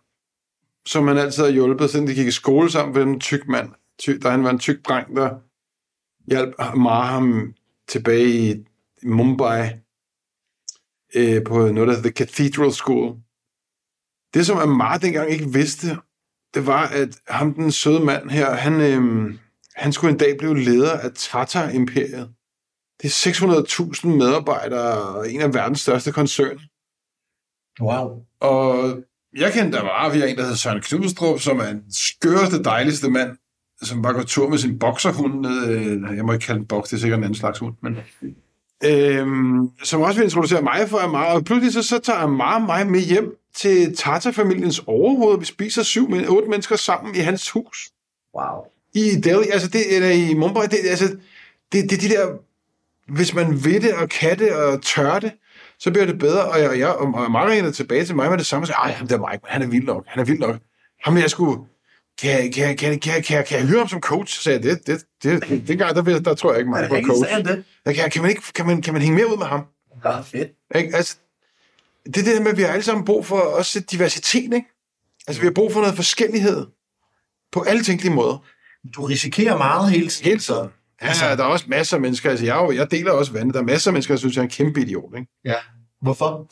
som han altid har hjulpet, siden de gik i skole sammen med en tyk mand. Ty, der han var en tyk dreng, der hjalp Amar ham tilbage i Mumbai øh, på noget, der hedder The Cathedral School. Det, som Amar dengang ikke vidste, det var, at ham, den søde mand her, han, øhm, han skulle en dag blive leder af Tata-imperiet. Det er 600.000 medarbejdere og en af verdens største koncerner. Wow. Og Jeg kendte der var, vi har en, der hedder Søren Knudstrup, som er den skøreste, dejligste mand, som bare går tur med sin bokserhund ned, øh, jeg må ikke kalde den boks, det er sikkert en anden slags hund, men øhm, som også vil introducere mig for Amar, og pludselig så, så tager Amar mig med hjem til Tata-familiens overhoved, vi spiser syv, men otte mennesker sammen i hans hus. Wow. I Delhi, altså det, eller i Mumbai, det, altså, det, det er de der, hvis man vil det, og kan det, og tør det, så bliver det bedre, og jeg, og jeg og mange er tilbage til mig med det samme, og siger, ej, ham der Mike, han er vild nok, han er vild nok. Ham jeg skulle, kan, kan, kan, kan, kan, kan jeg høre ham som coach? Så sagde jeg, det, det, det, det dengang, der, der, tror jeg ikke Er meget det på coach. det? Kan, kan, man ikke, kan, man, kan man hænge mere ud med ham? Ja, fedt. Ikke? Altså, det er det der med, at vi har alle sammen brug for også diversitet, ikke? Altså, vi har brug for noget forskellighed på alle tænkelige måder. Du risikerer meget hele tiden. Hele tiden. Ja, altså, der er også masser af mennesker, altså jeg, jeg deler også vandet, der er masser af mennesker, der synes, jeg er en kæmpe idiot, ikke? Ja. Hvorfor?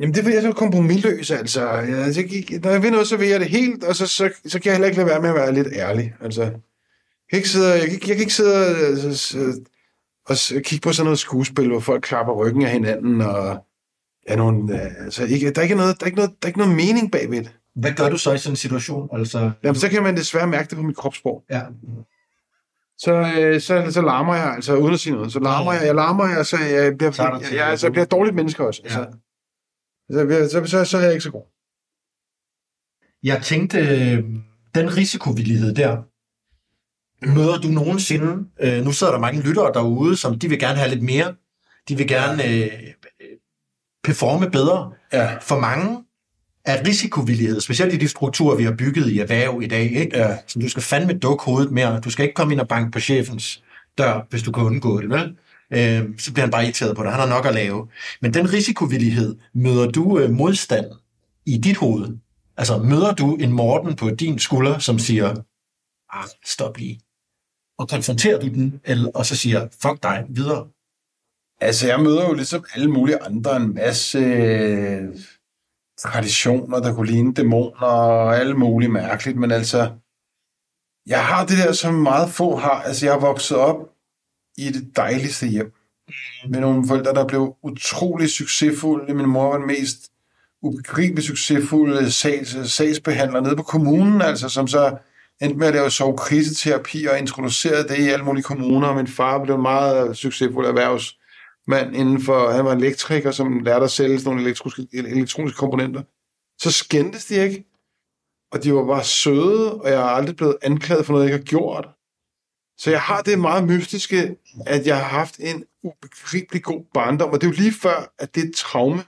Jamen, det er fordi, jeg er så kompromilløs, altså. Jeg, altså, jeg, når jeg vil noget, så vil jeg det helt, og så, så, så kan jeg heller ikke lade være med at være lidt ærlig. Altså, jeg kan ikke sidde, jeg, kan, ikke- jeg kan ikke sidde og, altså, og s- kigge på sådan noget skuespil, hvor folk klapper ryggen af hinanden, og ja, nogle, øh, altså, ikke, der, er ikke noget, der, er ikke noget, der er ikke noget mening bagved det. Hvad gør du så i sådan en situation? Altså, Jamen, så kan man desværre mærke det på mit kropssprog. ja. Så, øh, så, så larmer jeg, altså uden at sige noget. Så larmer jeg, jeg larmer jeg, så jeg bliver, Så er jeg, jeg, altså, jeg bliver et dårligt menneske også. Altså, Ja. så, så, så, så er jeg ikke så god. Jeg tænkte, øh, den risikovillighed der, møder du nogensinde, øh, nu sidder der mange lyttere derude, som de vil gerne have lidt mere, de vil gerne øh, performe bedre. Ja. For mange er risikovillighed, specielt i de strukturer, vi har bygget i erhverv i dag, ikke? Ja. Så du skal fandme dukke hovedet mere. Du skal ikke komme ind og banke på chefens dør, hvis du kan undgå det, vel? Øh, så bliver han bare irriteret på dig. Han har nok at lave. Men den risikovillighed, møder du øh, modstand i dit hoved? Altså, møder du en Morten på din skulder, som siger, ah, stop lige. Og konfronterer du den, eller, og så siger, fuck dig, videre. Altså, jeg møder jo ligesom alle mulige andre en masse øh, traditioner, der kunne ligne dæmoner og alle mulige mærkeligt, men altså, jeg har det der, som meget få har. Altså, jeg er vokset op i det dejligste hjem. Med nogle forældre, der blev utrolig succesfulde. Min mor var den mest ubegribeligt succesfulde sags, sagsbehandler nede på kommunen, altså som så endte med at lave sovekriseterapi og introducerede det i alle mulige kommuner. Min far blev en meget succesfuld mand inden for, han var elektriker, som lærte at sælge sådan nogle elektroniske, elektroniske komponenter. Så skændtes de ikke, og de var bare søde, og jeg har aldrig blevet anklaget for noget, jeg ikke har gjort. Så jeg har det meget mystiske, at jeg har haft en ubegribelig god barndom, og det er jo lige før, at det er et traume.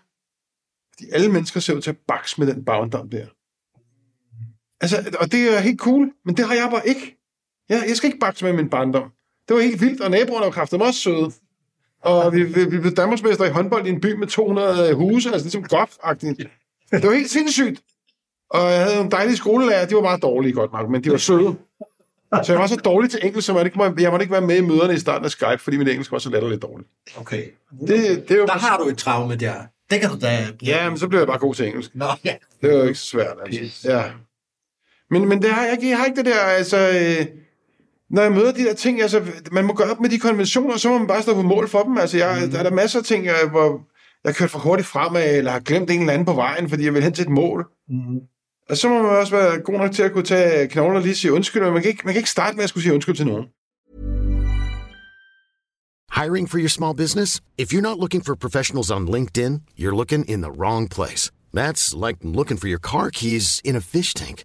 Fordi alle mennesker ser ud til at bakse med den barndom der. Altså, og det er helt cool, men det har jeg bare ikke. Jeg, jeg skal ikke bakse med min barndom. Det var helt vildt, og naboerne var kraftigt også søde. Og vi, vi, vi blev Danmarksmester i håndbold i en by med 200 huse, altså ligesom golf-agtigt. Det var helt sindssygt. Og jeg havde nogle dejlige skolelærer, de var meget dårlige godt nok, men de var søde. Så jeg var så dårlig til engelsk, så jeg, ikke må, jeg måtte ikke være med i møderne i starten af Skype, fordi min engelsk var så latterligt dårligt. Okay. Det, det jo Der har du et traume der. Det kan du da... Ja, men så blev jeg bare god til engelsk. Nå, ja. Det var jo ikke så svært, altså. Ja. Men, men det har jeg, jeg har ikke det der, altså... Øh, når jeg møder de der ting, altså, man må gøre op med de konventioner, så må man bare stå på mål for dem. Altså, jeg, mm. der er der masser af ting, jeg, hvor jeg kørt for hurtigt fremad, eller har glemt en eller anden på vejen, fordi jeg vil hen til et mål. Mm. Og så må man også være god nok til at kunne tage knogler og lige sige undskyld, men man kan, ikke, man kan ikke starte med at skulle sige undskyld til nogen. Hiring for your small business? If you're not looking for professionals on LinkedIn, you're looking in the wrong place. That's like looking for your car keys in a fish tank.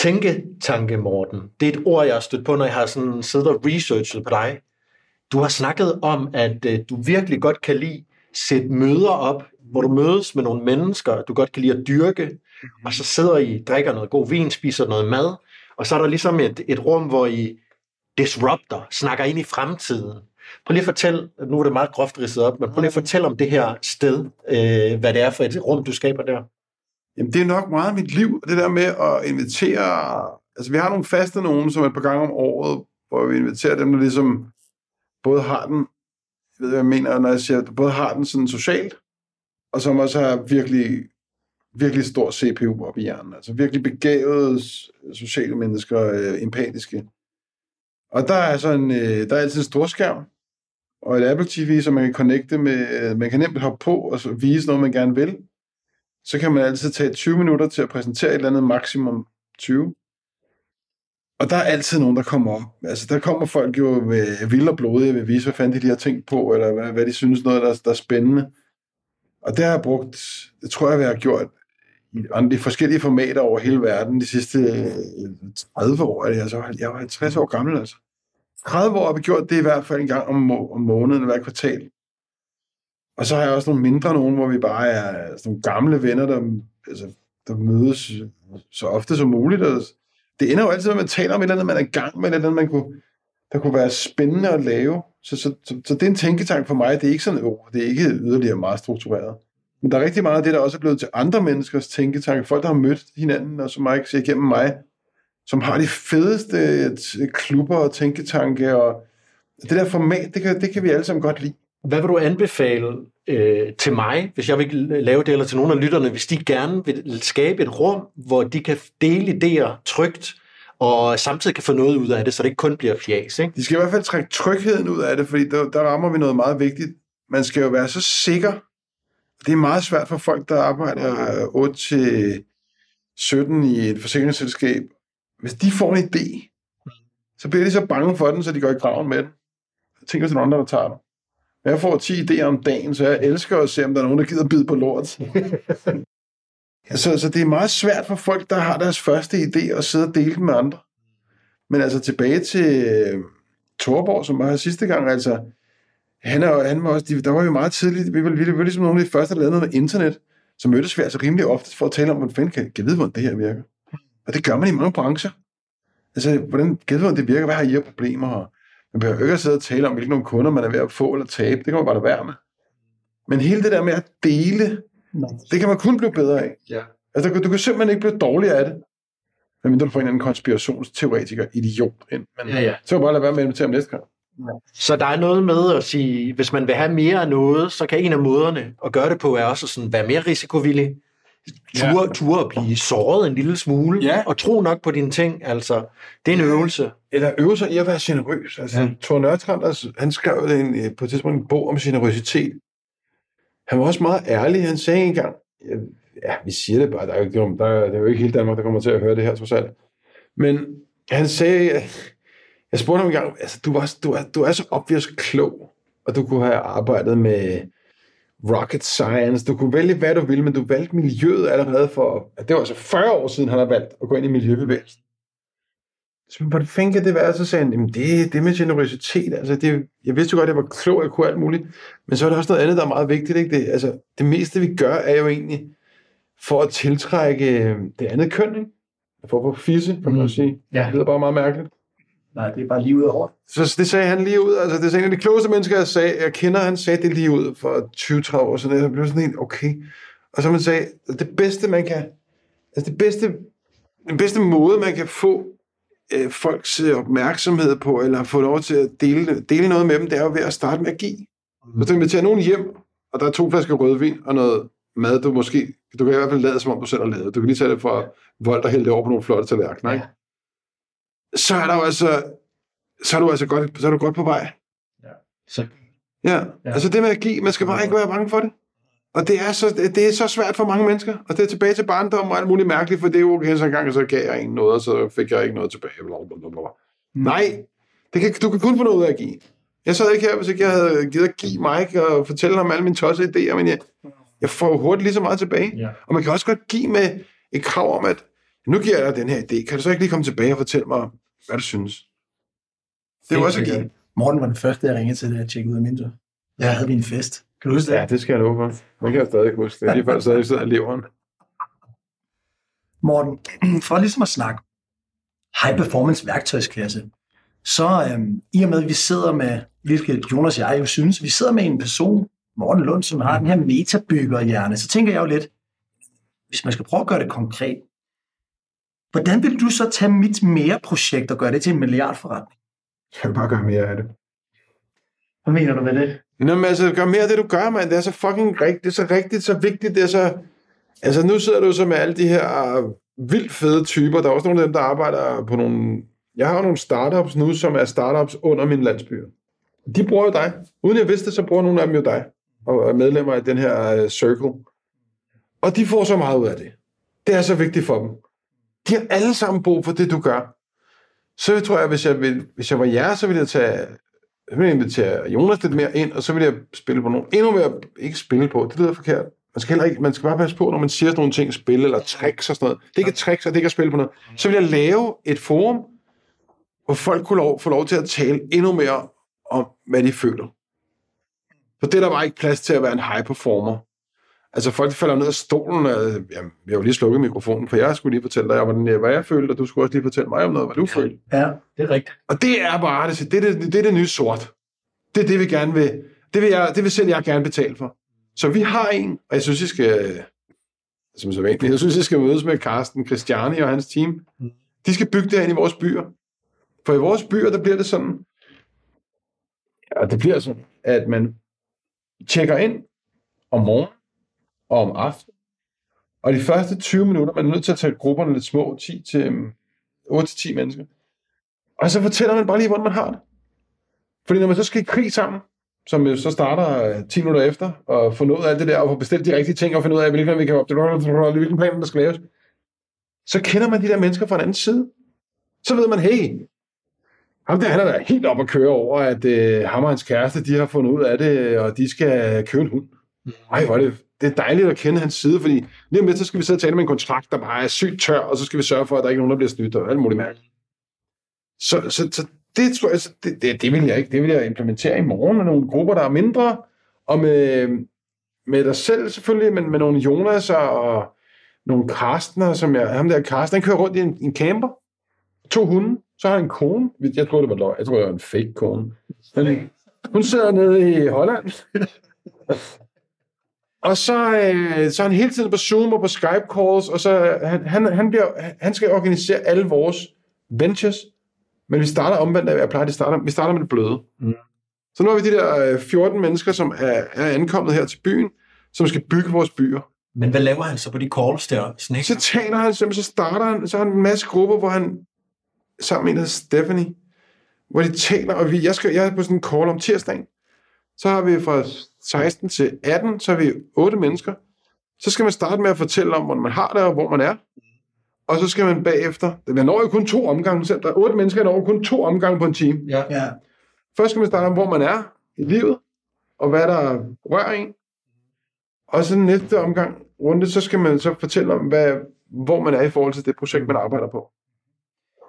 Tænketanke, Morten. Det er et ord, jeg har stødt på, når jeg har sådan siddet og researchet på dig. Du har snakket om, at øh, du virkelig godt kan lide sætte møder op, hvor du mødes med nogle mennesker, du godt kan lide at dyrke, mm-hmm. og så sidder I, drikker noget god vin, spiser noget mad, og så er der ligesom et, et rum, hvor I disrupter, snakker ind i fremtiden. Prøv lige at fortælle, nu er det meget groft ridset op, men prøv lige at fortælle om det her sted, øh, hvad det er for et rum, du skaber der. Jamen, det er nok meget mit liv, det der med at invitere... Altså, vi har nogle faste nogen, som er et par gange om året, hvor vi inviterer dem, der ligesom både har den, jeg ved, hvad jeg mener, når jeg siger, både har den sådan socialt, og som også har virkelig, virkelig stor CPU op i hjernen. Altså virkelig begavede sociale mennesker, øh, empatiske. Og der er, sådan, øh, der er altid en stor skærm, og et Apple TV, som man kan connecte med, øh, man kan nemt hoppe på og så vise noget, man gerne vil. Så kan man altid tage 20 minutter til at præsentere et eller andet maksimum 20. Og der er altid nogen, der kommer op. Altså, der kommer folk jo med vild og blodige, vil vise, hvad fanden de, de har tænkt på, eller hvad, hvad de synes, noget, der, der er spændende. Og det har jeg brugt, det tror jeg, vi har gjort i de forskellige formater over hele verden de sidste øh, 30 år. Altså, jeg var 50 år gammel, altså. 30 år har vi gjort det i hvert fald en gang om, om måneden, hver kvartal. Og så har jeg også nogle mindre nogen, hvor vi bare er sådan nogle gamle venner, der, altså, der mødes så ofte som muligt. Og det ender jo altid med, at man taler om et eller andet, man er i gang med, eller andet, man kunne, der kunne være spændende at lave. Så, så, så, så det er en tænketank for mig. Det er ikke sådan, oh, det er ikke yderligere meget struktureret. Men der er rigtig meget af det, der også er blevet til andre menneskers tænketanke. Folk, der har mødt hinanden, og som ikke ser igennem mig, som har de fedeste klubber og tænketanke. Og det der format, det kan, det kan vi alle sammen godt lide. Hvad vil du anbefale øh, til mig, hvis jeg vil lave det, eller til nogle af lytterne, hvis de gerne vil skabe et rum, hvor de kan dele idéer trygt, og samtidig kan få noget ud af det, så det ikke kun bliver fjas. Ikke? De skal i hvert fald trække trygheden ud af det, fordi der, der rammer vi noget meget vigtigt. Man skal jo være så sikker. Det er meget svært for folk, der arbejder øh, 8 til 17 i et forsikringsselskab. Hvis de får en idé, så bliver de så bange for den, så de går i graven med den. Jeg tænker til nogen andre, der tager den. Jeg får 10 idéer om dagen, så jeg elsker at se, om der er nogen, der gider bide på lort. [LAUGHS] så, så det er meget svært for folk, der har deres første idé, at sidde og dele dem med andre. Men altså tilbage til uh, Torborg, som var her sidste gang, altså, han, er, han var også, der var jo meget tidligt, vi var, vi var ligesom nogle af de første, der lavede noget med internet, så mødtes vi altså rimelig ofte for at tale om, hvordan fanden kan, kan vide, hvordan det her virker. Og det gør man i mange brancher. Altså, hvordan kan vide, hvordan det virker, hvad har I af problemer, og man behøver ikke at sidde og tale om, hvilke nogle kunder man er ved at få eller tabe. Det kan man bare lade være med. Men hele det der med at dele, det kan man kun blive bedre af. Ja. Altså, du, du kan simpelthen ikke blive dårligere af det. Men du får en anden konspirationsteoretiker, idiot ind. Men ja, ja. så kan bare lade være med at invitere ham næste gang. Så der er noget med at sige, hvis man vil have mere af noget, så kan en af måderne at gøre det på, er også sådan være mere risikovillig, ture, ja. ture at blive såret en lille smule, ja. og tro nok på dine ting. Altså, det er en øvelse. Eller øve sig i at være generøs. Altså, ja. Thor Nørtrand, altså, han skrev en, øh, på et tidspunkt en bog om generøsitet. Han var også meget ærlig. Han sagde engang, ja, vi siger det bare, der er, jo ikke, der, der er jo ikke hele Danmark, der kommer til at høre det her, trods alt. Men han sagde, jeg spurgte ham engang, altså, du, var, du, er, du er så obvious klog, og du kunne have arbejdet med rocket science. Du kunne vælge, hvad du ville, men du valgte miljøet allerede for... Det var altså 40 år siden, han har valgt at gå ind i miljøbevægelsen. Så hvordan fanden kan det være? Så sagde han, jamen det, det med generøsitet, altså det, jeg vidste jo godt, at jeg var klog, jeg kunne alt muligt, men så er der også noget andet, der er meget vigtigt. Ikke? Det, altså, det meste, vi gør, er jo egentlig for at tiltrække øh, det andet køn. Ikke? For at få fisse, kan man mm. sige. Ja. Det lyder bare meget mærkeligt. Nej, det er bare lige ud over. Så det sagde han lige ud. Altså, det er en af de klogeste mennesker, jeg, sagde, jeg kender. Han sagde det lige ud for 20-30 år siden. Jeg blev sådan helt, okay. Og så man sagde, det bedste, man kan... Altså, det bedste, den bedste måde, man kan få øh, folks opmærksomhed på, eller få lov til at dele, dele noget med dem, det er jo ved at starte med at give. Mm. Hvis du inviterer nogen hjem, og der er to flasker rødvin og noget mad, du måske... Du kan i hvert fald lade, som om du selv har lavet. Du kan lige tage det fra vold og hælde det over på nogle flotte tallerkener, ikke? Så er der jo altså, så er du altså godt, så er du godt på vej. Ja. Så. Ja. ja, altså det med at give, man skal bare ikke være bange for det. Og det er, så, det er så svært for mange mennesker. Og det er tilbage til barndom og alt muligt mærkeligt, for det er jo okay, så en gang, så gav jeg en noget, og så fik jeg ikke noget tilbage. Blablabla. Mm. Nej, det kan, du kan kun få noget ud af at give. Jeg sad ikke her, hvis ikke jeg havde givet at give Mike og fortælle ham alle mine tosse idéer, men jeg, jeg får hurtigt lige så meget tilbage. Ja. Og man kan også godt give med et krav om, at nu giver jeg dig den her idé. Kan du så ikke lige komme tilbage og fortælle mig, hvad du synes? Det er jo også give. Morten var den første, jeg ringede til, da jeg tjekkede ud af vinduet. Jeg havde vi en fest. Kan du huske det? Ja, det skal jeg love for. Det kan jeg stadig huske. Det er lige før, jeg stadig sidder i leveren. Morten, [CLEARS THROAT] for ligesom at snakke high performance værktøjskasse, så øhm, i og med, at vi sidder med, hvilket Jonas og jeg jo synes, vi sidder med en person, Morten Lund, som har den her metabyggerhjerne, så tænker jeg jo lidt, hvis man skal prøve at gøre det konkret, hvordan vil du så tage mit mere projekt og gøre det til en milliardforretning? Jeg kan bare gøre mere af det. Hvad mener du med det? Nå, men altså, gør mere af det, du gør, mand. Det er så fucking rigtigt. Det er så rigtigt, så vigtigt. Det er så... Altså, nu sidder du så med alle de her øh, vildt fede typer. Der er også nogle af dem, der arbejder på nogle... Jeg har nogle startups nu, som er startups under min landsbyer. De bruger jo dig. Uden jeg vidste det, så bruger nogle af dem jo dig. Og er medlemmer af den her uh, circle. Og de får så meget ud af det. Det er så vigtigt for dem. De har alle sammen brug for det, du gør. Så tror jeg, hvis jeg, ville, hvis jeg var jer, så ville jeg tage så vil jeg invitere Jonas lidt mere ind, og så vil jeg spille på nogle endnu mere, ikke spille på, det lyder forkert. Man skal, heller ikke, man skal bare passe på, når man siger sådan nogle ting, spille eller tricks og sådan noget. Det er ikke tricks, og det er ikke at spille på noget. Så vil jeg lave et forum, hvor folk kunne lov, få lov til at tale endnu mere om, hvad de føler. For det er der bare ikke plads til at være en high performer. Altså folk falder ned af stolen, og jamen, jeg vil lige slukke mikrofonen, for jeg skulle lige fortælle dig, hvordan jeg, hvad jeg følte, og du skulle også lige fortælle mig om noget, hvad du følte. Ja. Det er rigtigt. Og det er bare det, det, er det, det, er det nye sort. Det er det, vi gerne vil. Det vil, jeg, det vil selv jeg gerne betale for. Så vi har en, og jeg synes, I skal, som så vanligt, jeg synes, I skal mødes med Carsten Christiani og hans team. De skal bygge det her ind i vores byer. For i vores byer, der bliver det sådan, ja, det bliver sådan, at man tjekker ind om morgenen og om aftenen. Og de første 20 minutter, man er nødt til at tage grupperne lidt små, 10 til 8-10 mennesker. Og så fortæller man bare lige, hvordan man har det. Fordi når man så skal i krig sammen, som jo så starter øh, 10 minutter efter, og få noget af alt det der, og få bestilt de rigtige ting, og finde ud af, hvilken vi kan op, hvilken plan, der skal laves, så kender man de der mennesker fra en anden side. Så ved man, hey, ham der, han er da helt op at køre over, at øh, ham og hans kæreste, de har fundet ud af det, og de skal købe en hund. Ej, hvor er det, det er dejligt at kende hans side, fordi lige om lidt, så skal vi sidde og tale med en kontrakt, der bare er sygt tør, og så skal vi sørge for, at der ikke er nogen, der bliver snydt, og alt muligt mærkeligt. Så, så, så det tror jeg, det, det, det vil jeg ikke. Det vil jeg implementere i morgen med nogle grupper, der er mindre, og med, med dig selv selvfølgelig, men med nogle Jonas og nogle Karstner, som jeg, ham der Karsten, han kører rundt i en, en camper, to hunde, så har han en kone, jeg tror det var løg, jeg tror det var en fake kone. Men, hun sidder nede i Holland, og så, øh, så er han hele tiden på Zoom og på Skype calls, og så han, han, han, bliver, han skal organisere alle vores ventures, men vi starter omvendt af, jeg plejer, at starte. vi starter med det bløde. Mm. Så nu har vi de der øh, 14 mennesker, som er, er ankommet her til byen, som skal bygge vores byer. Men hvad laver han så på de calls der? Snake? Så taler han, så starter han, så har han en masse grupper, hvor han sammen med en, der hedder Stephanie, hvor de taler, og vi, jeg, skal, jeg er på sådan en call om tirsdagen. Så har vi fra 16 til 18, så har vi otte mennesker. Så skal man starte med at fortælle om, hvordan man har det, og hvor man er. Og så skal man bagefter, man når jo kun to omgange, selv der er otte mennesker, der når kun to omgange på en time. Ja. Ja. Først skal man starte om, hvor man er i livet, og hvad der rører en. Og så næste omgang runde, så skal man så fortælle om, hvad, hvor man er i forhold til det projekt, man arbejder på.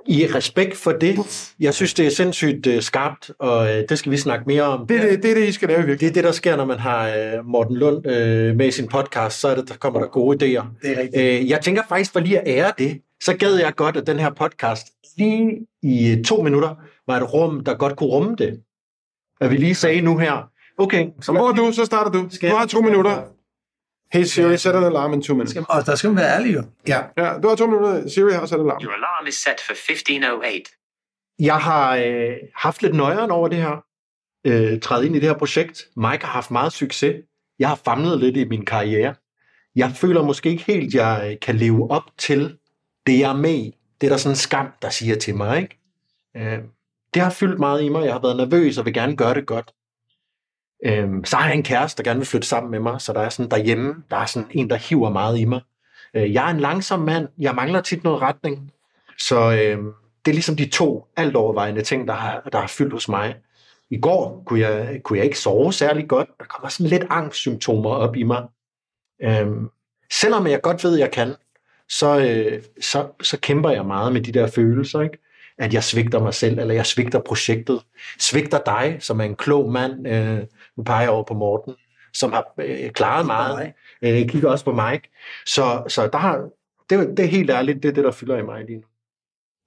I respekt for det, jeg synes, det er sindssygt uh, skarpt, og uh, det skal vi snakke mere om. Det er det, det, er det I skal lave i Det er det, der sker, når man har uh, Morten Lund uh, med i sin podcast, så er det, der kommer der gode idéer. Det er rigtigt. Uh, jeg tænker faktisk, for lige at ære det, så gad jeg godt, at den her podcast lige i uh, to minutter var et rum, der godt kunne rumme det. At vi lige sagde nu her, okay, Så hvor er du? Så starter du. Du har to minutter. Hey Siri, sæt en alarm in two minutes. Og der skal man være ærlig jo. Ja. Ja, du har to minutter. Siri har sat en alarm. Your alarm is set for 1508. Jeg har øh, haft lidt nøjeren over det her, øh, træde ind i det her projekt. Mike har haft meget succes. Jeg har famlet lidt i min karriere. Jeg føler måske ikke helt, jeg øh, kan leve op til det, jeg er med i. Det er der sådan en skam, der siger til mig. Ikke? Øh, det har fyldt meget i mig. Jeg har været nervøs og vil gerne gøre det godt. Øhm, så har jeg en kæreste, der gerne vil flytte sammen med mig, så der er sådan derhjemme, der er sådan en, der hiver meget i mig. Øh, jeg er en langsom mand. Jeg mangler tit noget retning. Så øh, det er ligesom de to alt overvejende ting, der har, der har fyldt hos mig. I går kunne jeg, kunne jeg ikke sove særlig godt. Der kommer sådan lidt angstsymptomer op i mig. Øhm, selvom jeg godt ved, at jeg kan, så, øh, så, så kæmper jeg meget med de der følelser, ikke? at jeg svigter mig selv, eller jeg svigter projektet. Svigter dig, som er en klog mand, øh, nu peger jeg over på Morten, som har øh, klaret meget. Øh, jeg kigger også på Mike. Så, så der har, det, det er helt ærligt, det er det, der fylder i mig lige nu.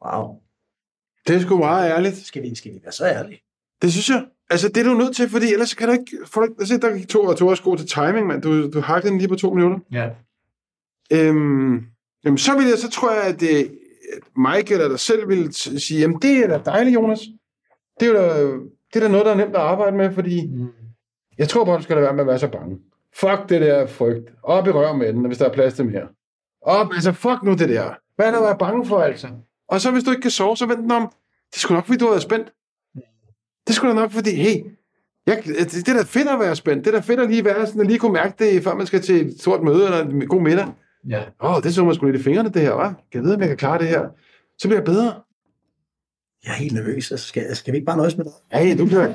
Wow. Det er sgu meget ærligt. Skal vi, skal vi være så ærlige? Det synes jeg. Altså, det er du nødt til, fordi ellers kan du ikke... Folk, se, der gik to og to god til timing, mand. Du, du hakkede den lige på to minutter. Ja. Øhm, jamen, så, vil jeg, så tror jeg, at det, at Mike eller dig selv vil t- sige, jamen, det er da dejligt, Jonas. Det er jo da, det er da noget, der er nemt at arbejde med, fordi mm. Jeg tror bare, du skal lade være med at være så bange. Fuck det der frygt. Op i røven med den, hvis der er plads til mere. Op, altså fuck nu det der. Hvad er der at være bange for, altså? Og så hvis du ikke kan sove, så vent den om. Det sgu nok, fordi du har været spændt. Det da nok, fordi, hey, jeg, det, er da fedt at være spændt. Det er da fedt at lige være sådan, at lige kunne mærke det, før man skal til et stort møde eller en god middag. Ja. Åh, oh, det så man sgu lidt i fingrene, det her, hva'? Kan jeg vide, om jeg kan klare det her? Så bliver jeg bedre. Jeg er helt nervøs. Altså, skal, skal vi ikke bare nøjes med det? Hey, du kan...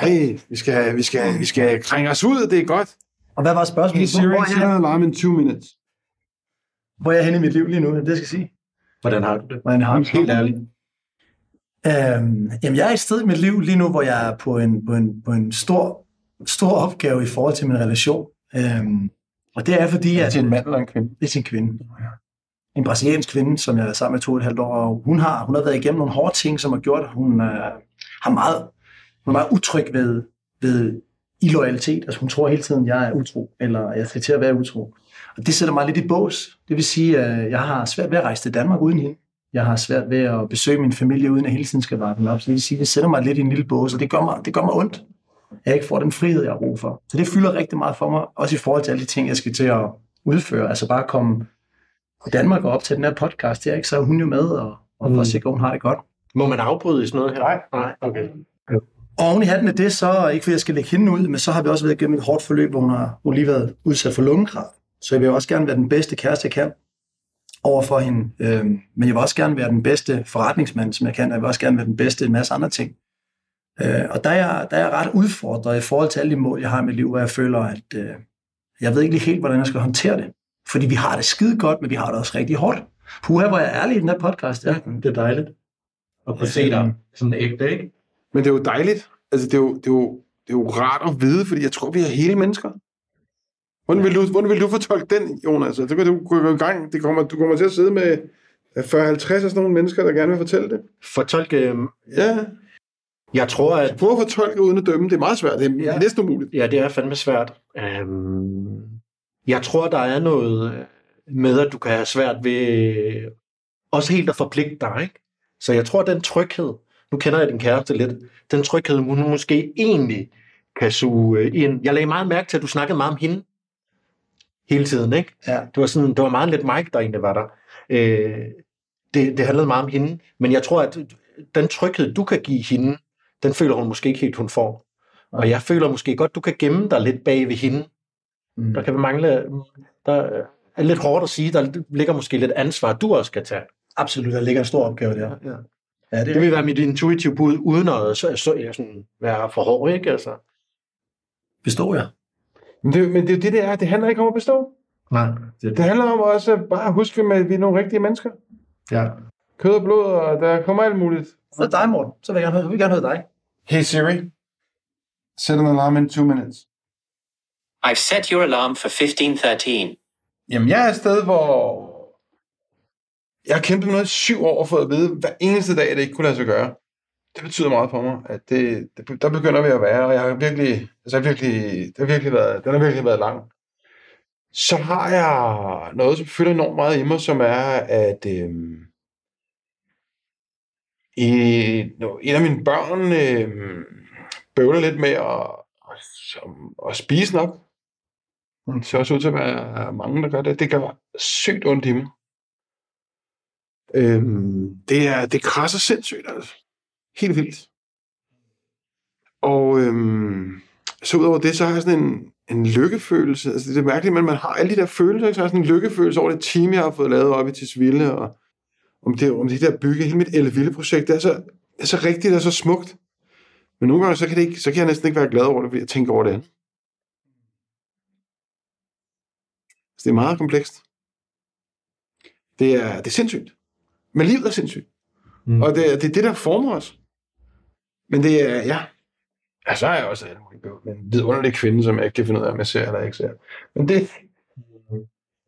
Hey, vi skal, vi skal, vi skal krænge os ud, det er godt. Og hvad var spørgsmålet? Hey Hvor, hvor, Siri, er jeg, en alarm in two minutes. hvor er jeg henne i mit liv lige nu? Er det, det, jeg skal sige? Hvordan har du det? Hvordan har jeg det? Helt ærligt. Øhm, jamen, jeg er et sted i mit liv lige nu, hvor jeg er på en, på en, på en stor, stor opgave i forhold til min relation. Øhm, og det er fordi, at en mand eller en kvinde? det er sin kvinde. En brasiliansk kvinde, som jeg er sammen med to og et halvt år. Og hun har, hun har været igennem nogle hårde ting, som har gjort, at hun, øh, har meget, hun er meget utryg ved, ved illoyalitet. Altså hun tror hele tiden, jeg er utro, eller jeg skal til at være utro. Og det sætter mig lidt i bås. Det vil sige, at jeg har svært ved at rejse til Danmark uden hende. Jeg har svært ved at besøge min familie, uden at hele tiden skal vare den op. Så det vil sige, at det sætter mig lidt i en lille bås, og det gør mig, det gør mig ondt. Jeg ikke får den frihed, jeg har brug for. Så det fylder rigtig meget for mig, også i forhold til alle de ting, jeg skal til at udføre. Altså bare komme i Danmark og op til den her podcast, det er ikke, så er hun jo med, og, og for at sikre, at hun har det godt. Må man afbryde i sådan noget her? Nej. Nej, okay. Og oven i hatten af det, så ikke fordi jeg skal lægge hende ud, men så har vi også været igennem et hårdt forløb, hvor hun har hun lige været udsat for lungekræft. Så jeg vil også gerne være den bedste kæreste, jeg kan over for hende. Øhm, men jeg vil også gerne være den bedste forretningsmand, som jeg kan. Jeg vil også gerne være den bedste i en masse andre ting. Øh, og der er, jeg, der er jeg ret udfordret i forhold til alle de mål, jeg har i mit liv, hvor jeg føler, at øh, jeg ved ikke lige helt, hvordan jeg skal håndtere det. Fordi vi har det skide godt, men vi har det også rigtig hårdt. Puha, hvor jeg er ærlig i den her podcast. Ja. Det er dejligt. Og kunne se dig sådan ægte, ikke? Men det er jo dejligt. Altså, det er jo, det er jo, det er jo rart at vide, fordi jeg tror, vi er hele mennesker. Hvordan vil du, hvordan vil du fortolke den, Jonas? Så kan du gå i gang. Det kommer, du kommer til at sidde med 40-50 af sådan nogle mennesker, der gerne vil fortælle det. Fortolke, øhm, Ja, jeg tror, at prøv at fortolke uden at dømme. Det er meget svært. Det er Ja. næsten umuligt. Ja, det er fandme svært. Øhm, jeg tror, der er noget øh, med, at du kan have svært ved øh, også helt at forpligte dig, ikke? Så jeg tror, den tryghed, nu kender jeg din kæreste lidt, den tryghed, hun måske egentlig kan suge øh, ind. Jeg lagde meget mærke til, at du snakkede meget om hende hele tiden, ikke? Ja. Det var, sådan, det var meget lidt Mike, der egentlig var der. Øh, det, det handlede meget om hende, men jeg tror, at den tryghed, du kan give hende, den føler hun måske ikke helt, hun får. Og jeg føler måske godt, du kan gemme dig lidt bag ved hende. Mm. Der kan vi mangle, der er lidt hårdt at sige, der ligger måske lidt ansvar, du også skal tage. Absolut, der ligger en stor opgave der. Ja. Ja, det, Det vil være mit intuitive bud, uden at så, så, jeg sådan, være for hård, ikke? Altså. består jeg. Men det, men det er jo det, det er. Det handler ikke om at bestå. Nej. Det handler om også bare at huske, at vi er nogle rigtige mennesker. Ja. Kød og blod, og der kommer alt muligt. Så det dig, Morten. Så vil jeg gerne høre, vil gerne høre dig. Hey Siri, set an alarm in two minutes. I've set your alarm for 1513. Jamen, jeg er et sted, hvor jeg har kæmpet med noget i syv år for at vide, hver eneste dag, at det ikke kunne lade sig gøre. Det betyder meget for mig, at det, det, der begynder vi at være, og jeg har virkelig, altså jeg har virkelig, det har virkelig været, den har virkelig været lang. Så har jeg noget, som fylder enormt meget i mig, som er, at øh, i, no, en af mine børn øh, bøvler lidt med at, at, at spise nok. Det ser også ud til at være mange, der gør det. Det gør sygt ondt i mig. Øhm, det, er, det krasser sindssygt, altså. Helt vildt. Og øhm, så udover det, så har jeg sådan en, en lykkefølelse. Altså, det er mærkeligt, men man har alle de der følelser, ikke? så har jeg sådan en lykkefølelse over det team, jeg har fået lavet op i Tisvilde, og om det, om det der bygge, hele mit Ellevilde-projekt, det er så, det er så rigtigt og så smukt. Men nogle gange, så kan, det ikke, så kan jeg næsten ikke være glad over det, fordi jeg tænker over det andet. Så det er meget komplekst. Det er, det er sindssygt. Men livet er sindssygt. Mm. Og det, er- det er det, der former os. Men det er, ja. Ja, så er jeg også alle mulige bøvl, men en vidunderlig kvinde, som jeg ikke kan finde ud af, om jeg ser eller ikke ser. Men det,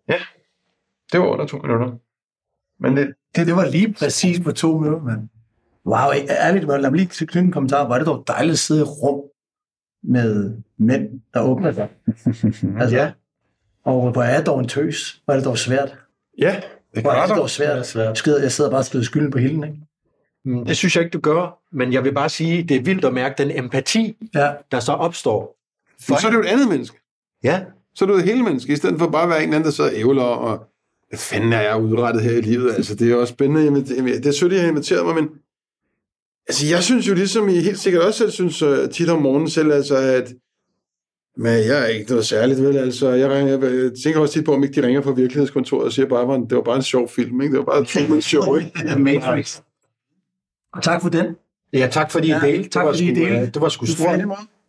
ja, det var under to minutter. Men det, Det, det var lige præcis på to minutter, mand. Wow, ærligt, lad mig lige knytte en kommentar. Var det dog dejligt at sidde i rum med mænd, der åbner sig. [LAUGHS] altså, ja. Og hvor er jeg dog en tøs? Er det dog svært? ja, det Hvor er det dog svært? Jeg sidder, jeg sidder bare og skyder skylden på hilden, ikke? Mm, Det synes jeg ikke, du gør, men jeg vil bare sige, det er vildt at mærke den empati, Ja. der så opstår. Men så er det jo et andet menneske. Ja, Så er du et hele menneske, i stedet for bare at være en anden, der sidder og ævler og hvad fanden er jeg udrettet her i livet? Altså, det er jo også spændende. Det det er sødt, at I har inviteret mig, men altså, jeg synes jo ligesom I helt sikkert også selv synes uh, tit om morgenen selv, altså, at men jeg er ikke noget særligt, vel? Altså, jeg, ringer, jeg tænker også tit på, om ikke de ringer fra virkelighedskontoret og siger bare, at det var bare en sjov film, ikke? Det var bare to sjov, ikke? [LAUGHS] Matrix. Og tak for den. ja tak fordi I Ja, delte. tak det var fordi I delte. øh, Det var sgu stort.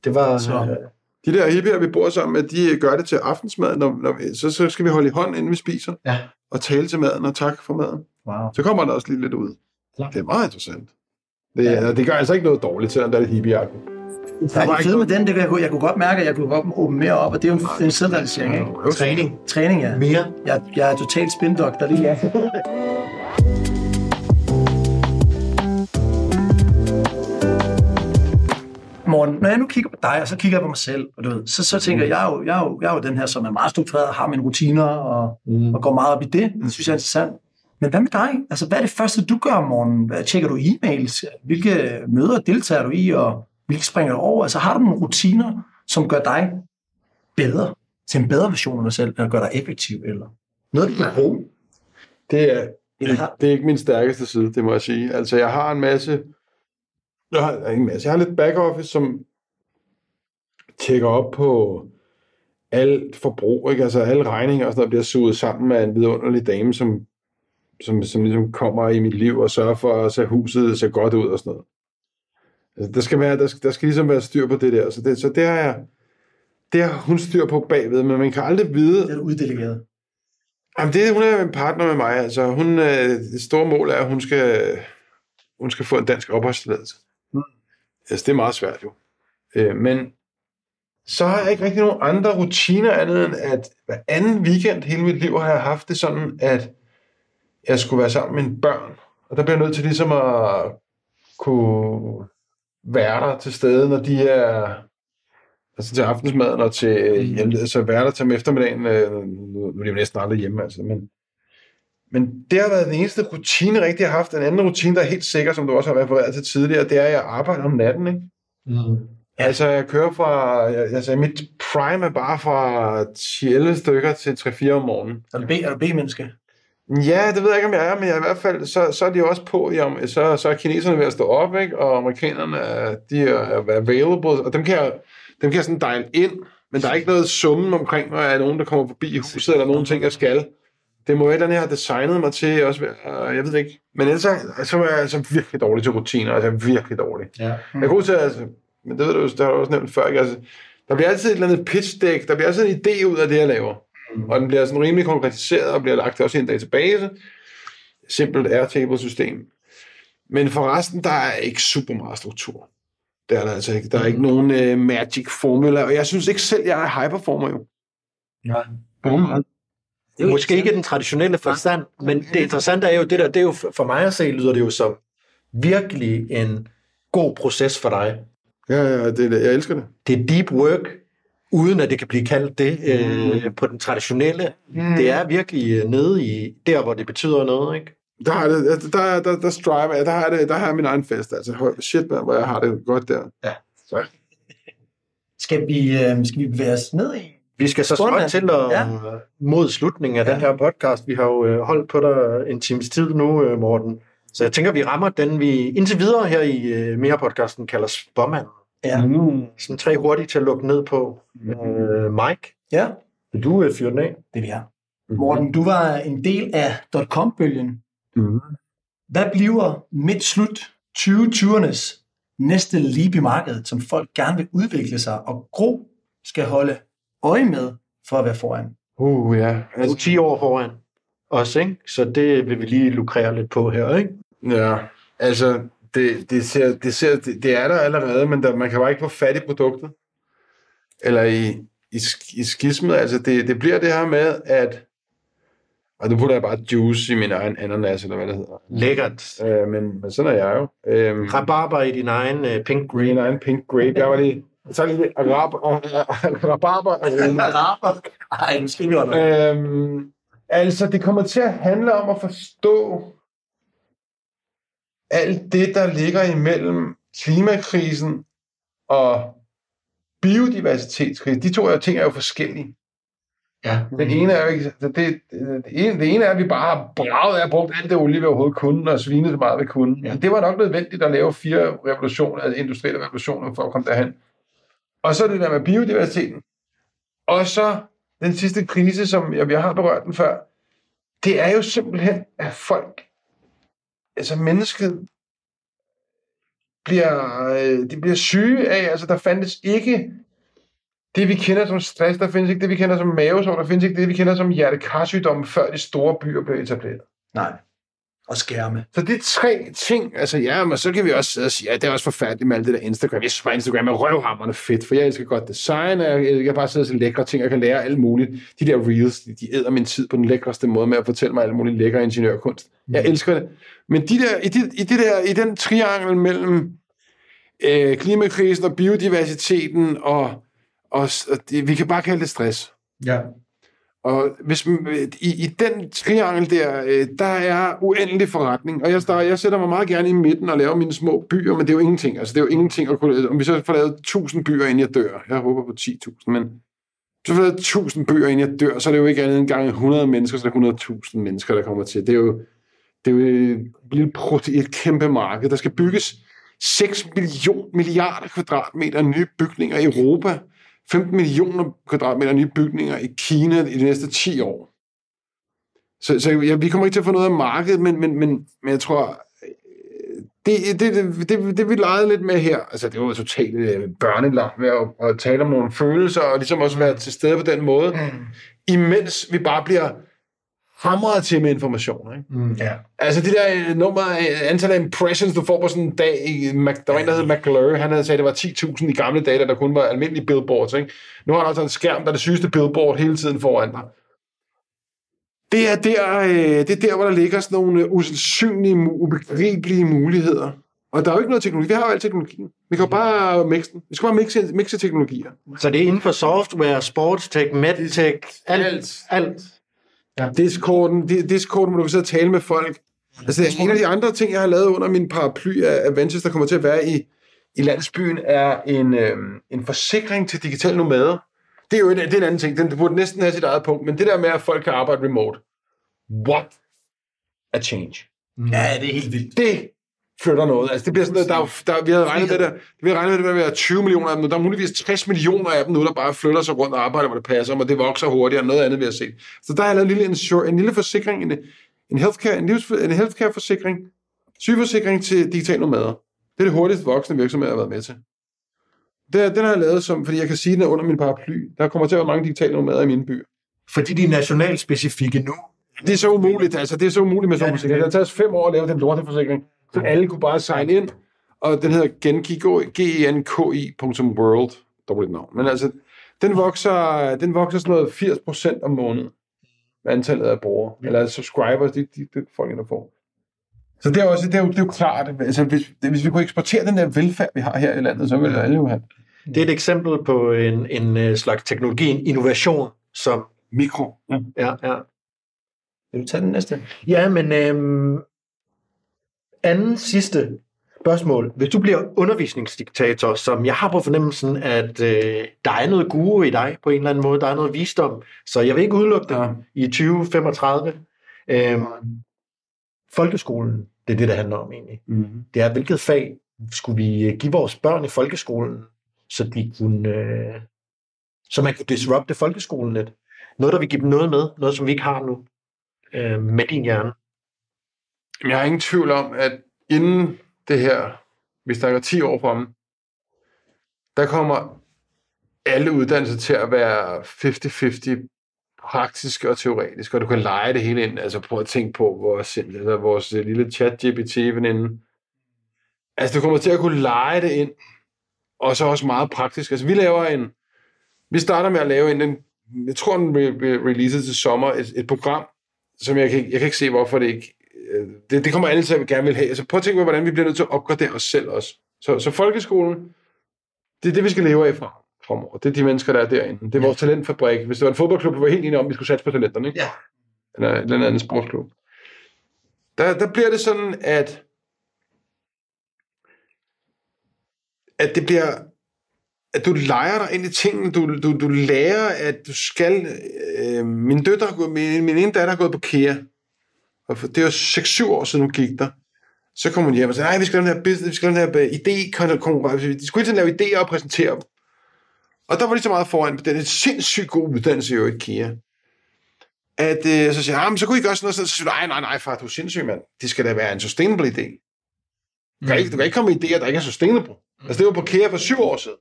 Det var... Så. øh, De der hippier, vi bor sammen med, de gør det til aftensmad, når, når vi, så, så skal vi holde i hånd, inden vi spiser, Ja. og tale til maden, og tak for maden. Wow. Så kommer der også lige lidt ud. Klart. Det er meget interessant. Det, ja. det gør altså ikke noget dårligt, selvom der er lidt hippieagtigt. Ja, det fede med den, det, kan jeg, kunne- jeg kunne godt mærke, at jeg kunne godt åbne mere op, og det er jo en, en selvrealisering, ikke? Træning. Træning, ja. Mere. Jeg, jeg er totalt spindoktor lige ja. [LAUGHS] Morten, når jeg nu kigger på dig, og så kigger jeg på mig selv, og du ved, så, så tænker jeg, jeg er, jo, jeg, er jo, jeg er jo den her, som er meget struktureret, har mine rutiner, og, mm. og går meget op i det. Det synes jeg er interessant. Men hvad med dig? Altså, hvad er det første, du gør om morgenen? Hvad, tjekker du e-mails? Hvilke møder deltager du i, og hvilke springer du over? Altså, har du nogle rutiner, som gør dig bedre, til en bedre version af dig selv, eller gør dig effektiv, eller noget, du kan bruge? Det er, det, er ikke min stærkeste side, det må jeg sige. Altså, jeg har en masse... Jeg har, ikke en masse. Jeg har lidt back-office, som tjekker op på alt forbrug, ikke? Altså, alle regninger og sådan noget bliver suget sammen af en vidunderlig dame, som, som, som ligesom kommer i mit liv og sørger for, at så huset ser godt ud og sådan noget. Altså, der, skal være, der, skal, der skal ligesom være styr på det der. Så det, så det har jeg... Det har hun styr på bagved, men man kan aldrig vide, Det er du uddelegeret. Jamen, det, hun er en partner med mig. Altså, hun, øh, det store mål er, at hun skal, hun skal få en dansk opholdstilladelse. Mm. Altså, det er meget svært jo. Øh, men så har jeg ikke rigtig nogen andre rutiner andet end, at hver anden weekend hele mit liv har jeg haft det sådan, at jeg skulle være sammen med mine børn. Og der bliver jeg nødt til ligesom at kunne være der til stede, når de er altså til aftensmaden og til øh, hjem, altså være der til om eftermiddagen. Øh, nu, er de jo næsten aldrig hjemme, altså, men, men det har været den eneste rutine, rigtig jeg har haft. En anden rutine, der er helt sikker, som du også har refereret til tidligere, det er, at jeg arbejder om natten, ikke? Mm. Altså, jeg kører fra... Altså, mit prime er bare fra 10 stykker til 3-4 om morgenen. Er du, B, er du B-menneske? Ja, det ved jeg ikke, om jeg er, men jeg er i hvert fald, så, så er de jo også på, om, så, så er kineserne ved at stå op, ikke? og amerikanerne, er- de er available, og dem kan jeg, dem kan jeg sådan dele ind, men der er ikke noget summen omkring, når jeg er nogen, der kommer forbi huset, eller nogen ting, jeg skal. Det må være, den her har designet mig til også, jeg ved ikke. Men ellers så, er jeg altså virkelig dårlig til rutiner, altså virkelig dårlig. Ja. Jeg er god til, altså, men det ved du det har du også nævnt før, ikke? Altså, der bliver altid et eller andet pitch deck, der bliver altid en idé ud af det, jeg laver. Mm. Og den bliver sådan rimelig konkretiseret, og bliver lagt også i en database. Simpelt Airtable-system. Men for resten, der er ikke super meget struktur. Det er der altså ikke. Der er ikke nogen uh, magic formula, og jeg synes ikke selv, jeg er hyperformer jo. Måske ikke den traditionelle forstand, men det interessante er jo det der, det er jo for mig at se, lyder det jo som virkelig en god proces for dig. Ja, ja, det, jeg elsker det. Det er deep work, uden at det kan blive kaldt det øh, på den traditionelle. Mm. Det er virkelig øh, nede i der, hvor det betyder noget, ikke? Der har det, der, der, der, striver jeg, der har det, der har jeg min egen fest, altså shit, man, hvor jeg har det godt der. Ja. Så. Skal vi, øh, skal vi bevæge os ned i? Vi skal så småt til at, Ja. mod slutningen af ja. den her podcast. Vi har jo øh, holdt på dig en times tid nu, øh, Morten. Så jeg tænker, vi rammer den, vi indtil videre her i Mere-podcasten kalder Spåmand. Ja. Mm. Sådan tre hurtigt til at lukke ned på. Øh, Mike, Ja, vil du øh, fyre den af? det vi har. Morten, du var en del af .com-bølgen. Mhm. Hvad bliver midt-slut 2020'ernes næste leap i markedet, som folk gerne vil udvikle sig, og Gro skal holde øje med for at være foran? Uh, ja. Er 10 år foran. også, ikke? Så det vil vi lige lukrere lidt på her, ikke? Ja, altså, det, det, ser, det, ser, det, det er der allerede, men der, man kan bare ikke få fat i produktet. Eller i, i, i skismet. Altså, det, det bliver det her med, at... Og nu putter jeg bare juice i min egen ananas, eller hvad det hedder. Lækkert. Øh, men, men sådan er jeg jo. Øhm, Rabarber i din egen uh, pink min green. egen pink grape. Jeg var lige... Så lige rab, rabarber. Araber. Ej, skal vi holde. Øhm, altså, det kommer til at handle om at forstå alt det, der ligger imellem klimakrisen og biodiversitetskrisen. De to ting er jo forskellige. Ja. Den ene er jo ikke, det, det, det, ene, det ene er, at vi bare har braget af brugt alt det olie, vi overhovedet kunne, og svinet så meget, vi kunne. Ja. Det var nok nødvendigt at lave fire revolutioner, altså industrielle revolutioner, for at komme derhen. Og så det der med biodiversiteten. Og så den sidste krise, som jeg, jeg har berørt den før, det er jo simpelthen, at folk, altså mennesket, bliver, øh, de bliver syge af, altså der fandtes ikke det, vi kender som stress, der findes ikke det, vi kender som mavesår, der findes ikke det, vi kender som hjertekarsygdomme, før de store byer blev etableret. Nej. Og skærme. Så det er tre ting, altså ja, men så kan vi også sidde og sige, ja, det er også forfærdeligt med alt det der Instagram. Jeg synes bare, Instagram er røvhammerne fedt, for jeg elsker godt design, og jeg, jeg kan bare sidde og se lækre ting, og kan lære alt muligt. De der reels, de, de æder min tid på den lækreste måde med at fortælle mig alt muligt lækker ingeniørkunst. Jeg elsker det. Men de der, i, de, i, det der, i den triangel mellem øh, klimakrisen og biodiversiteten, og, og, og det, vi kan bare kalde det stress. Ja. Og hvis, i, i den triangel der, øh, der er uendelig forretning. Og jeg, starter, jeg sætter mig meget gerne i midten og laver mine små byer, men det er jo ingenting. Altså, det er jo ingenting at kunne... Om vi så får lavet 1000 byer, inden jeg dør. Jeg håber på 10.000, men... Så får lavet 1000 byer, inden jeg dør, så er det jo ikke andet end gang 100 mennesker, så er det 100.000 mennesker, der kommer til. Det er jo, det er jo et, lille pro- et kæmpe marked. Der skal bygges 6 million, milliarder kvadratmeter nye bygninger i Europa. 15 millioner kvadratmeter nye bygninger i Kina i de næste 10 år. Så, så ja, vi kommer ikke til at få noget af markedet, men, men, men, men jeg tror, øh, det, det, det, det, det vi legede lidt med her, altså det var jo totalt øh, børnelam med at, at tale om nogle følelser, og ligesom også være til stede på den måde, imens vi bare bliver hamret til med information. Ikke? Mm. Ja. Altså det der øh, nummer, øh, antal af impressions, du får på sådan en dag, i Mac- der var en, der hed McClure, han havde sagt, at det var 10.000 i gamle dage, da der kun var almindelige billboards. Ikke? Nu har han altså en skærm, der er det sygeste billboard hele tiden foran dig. Det er der, øh, det er der hvor der ligger sådan nogle usandsynlige, ubegribelige muligheder. Og der er jo ikke noget teknologi. Vi har jo al teknologien. Vi kan jo bare mixe den. Vi skal bare mixe, mixe teknologier. Så det er inden for software, sportstech, medtech, alt. Alt. alt. Discorden, di- Discorden, hvor du kan sidde og tale med folk. Altså, en af de andre ting, jeg har lavet under min paraply af Adventures, der kommer til at være i, i landsbyen, er en, øhm, en forsikring til digitale nomader. Det er jo en, det er en anden ting. Den burde næsten have sit eget punkt. Men det der med, at folk kan arbejde remote. What a change. Ja, det er helt vildt. Det flytter noget. Altså, det bliver sådan noget, der, er der, vi havde regnet med det, vi havde regnet med det at være 20 millioner af dem. Der er muligvis 60 millioner af dem nu, der bare flytter sig rundt og arbejder, hvor det passer, og det vokser hurtigere end noget andet, vi har set. Så der har jeg lavet en lille, insur, en lille forsikring, en, en, healthcare, en, livs, en healthcare-forsikring, sygeforsikring til digitale nomader. Det er det hurtigst voksne virksomhed, jeg har været med til. Det, den har jeg lavet, som, fordi jeg kan sige, at den er under min paraply. Der kommer til at være mange digitale nomader i mine byer. Fordi de er nationalspecifikke nu. Det er så umuligt, altså det er så umuligt med sådan en forsikring. Det har taget os fem år at lave den lorteforsikring, så alle kunne bare signe ind, og den hedder Genki, genki.world, dårligt navn. Men altså, den vokser, den vokser sådan noget 80% om måneden, antallet af brugere, eller subscribers, de, de, de folk, der får. Så det er, også, det, er jo, det er jo klart, altså hvis, hvis vi kunne eksportere den der velfærd, vi har her i landet, så ville alle jo have Det er et eksempel på en, en øh, slags teknologi, en innovation, som... mikro. Ja. Ja, ja. Vil du tage den næste? Ja, men øhm, anden sidste spørgsmål. Hvis du bliver undervisningsdiktator, som jeg har på fornemmelsen, at øh, der er noget guru i dig på en eller anden måde, der er noget visdom, så jeg vil ikke udelukke dig Ja. i 2035. Øhm, folkeskolen, det er det, det handler om egentlig. Mm-hmm. Det er, hvilket fag skulle vi øh, give vores børn i folkeskolen, så de kunne, øh, så man kunne disrupte folkeskolen lidt. Noget, der vil give dem noget med, noget, som vi ikke har nu, øh, med din hjerne. Jeg har ingen tvivl om, at inden det her, vi snakker 10 år frem, der kommer alle uddannelser til at være 50-50 praktisk og teoretisk, og du kan lege det hele ind. Altså prøv at tænke på vores, altså vores øh, lille chat-GPT-veninde. Altså du kommer til at kunne lege det ind, og så også meget praktisk. Altså vi laver en, vi starter med at lave en, den, jeg tror den bliver releases til sommer, et, et program, som jeg kan, jeg kan ikke se, hvorfor det ikke, det, det kommer alle til, at gerne vil have. Altså prøv at tænke på, hvordan vi bliver nødt til at opgradere os selv også. Så, så folkeskolen, det er det, vi skal leve af fra, fremover. Det er de mennesker, der er derinde. Det er vores talentfabrik. Hvis det var en fodboldklub, vi var helt enige om, vi skulle satse på talenterne, ikke? Ja. Eller en eller anden sportsklub. Der, der bliver det sådan, at at det bliver at du leger dig ind i tingene, du, du, du lærer, at du skal... Øh, min gået- min, min ene datter har gået på KEA, og for, det var 6-7 år siden, hun gik der. Så kom hun hjem og sagde, nej, vi skal lave den her business, vi skal lave den her øh, idé-konkurrence. Altså, de skulle hele tiden lave idéer og præsentere dem. Og der var lige så meget foran på den er sindssygt god uddannelse i øvrigt, KEA. At øh, så siger jeg, ah, men så kunne I gøre sådan noget, så siger du, nej, nej, nej, far, du er sindssyg, mand. Det skal da være en sustainable idé. Du kan, ikke, du kan ikke komme med idéer, der ikke er sustainable. Altså, det var på KEA for syv år siden.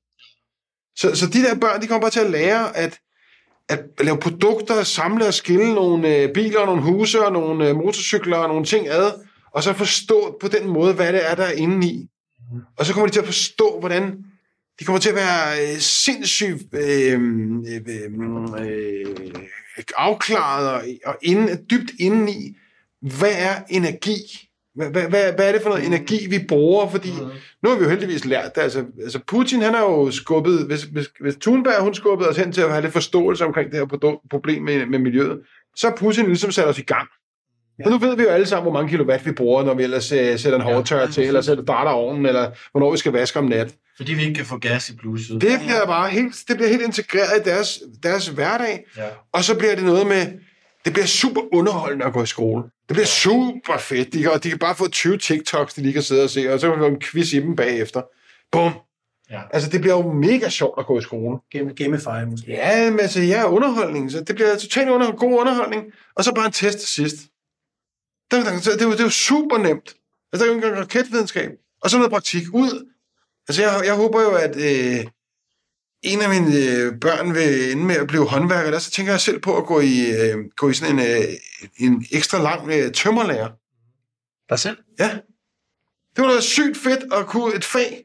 Så, så de der børn, de kommer bare til at lære at, at lave produkter, samle og skille nogle øh, biler, nogle huse og nogle øh, motorcykler og nogle ting ad, og så forstå på den måde, hvad det er, der er inde i. Og så kommer de til at forstå, hvordan de kommer til at være øh, sindssygt øh, øh, øh, afklaret og, og inde, dybt inde i, hvad er energi? Hvad, hvad, hvad, hvad er det for noget energi, vi bruger? Fordi nu har vi jo heldigvis lært det. Altså, altså Putin, han har jo skubbet, hvis, hvis, hvis Thunberg, hun skubbede os hen til at have lidt forståelse omkring det her problem med, med miljøet, så har Putin ligesom sat os i gang. Ja. Og nu ved vi jo alle sammen, hvor mange kilowatt vi bruger, når vi ellers øh, sætter en hårdtør ja, til, eller sætter drætter ovnen, eller hvornår vi skal vaske om nat. Fordi vi ikke kan få gas i bluset. Det bliver bare helt, det bliver helt integreret i deres, deres hverdag. Ja. Og så bliver det noget med, det bliver super underholdende at gå i skole. Det bliver super fedt. De kan, de kan bare få 20 TikToks, de lige kan sidde og se, og så kan vi få en quiz i dem bagefter. Bum. Ja. Altså, det bliver jo mega sjovt at gå i skole. Game, gamify måske. Ja, men altså, ja, underholdning. Så det bliver totalt under, god underholdning. Og så bare en test til sidst. Det, det, er jo- det er jo super nemt. Altså, det er jo engang raketvidenskab. Og så noget praktik ud. Altså, jeg, jeg håber jo, at øh, en af mine øh, børn vil ende med at blive håndværker. Der, så tænker jeg selv på at gå i, øh, gå i sådan en, øh, en ekstra lang øh, tømmerlærer. Dig selv? Ja. Det var da sygt fedt at kunne et fag.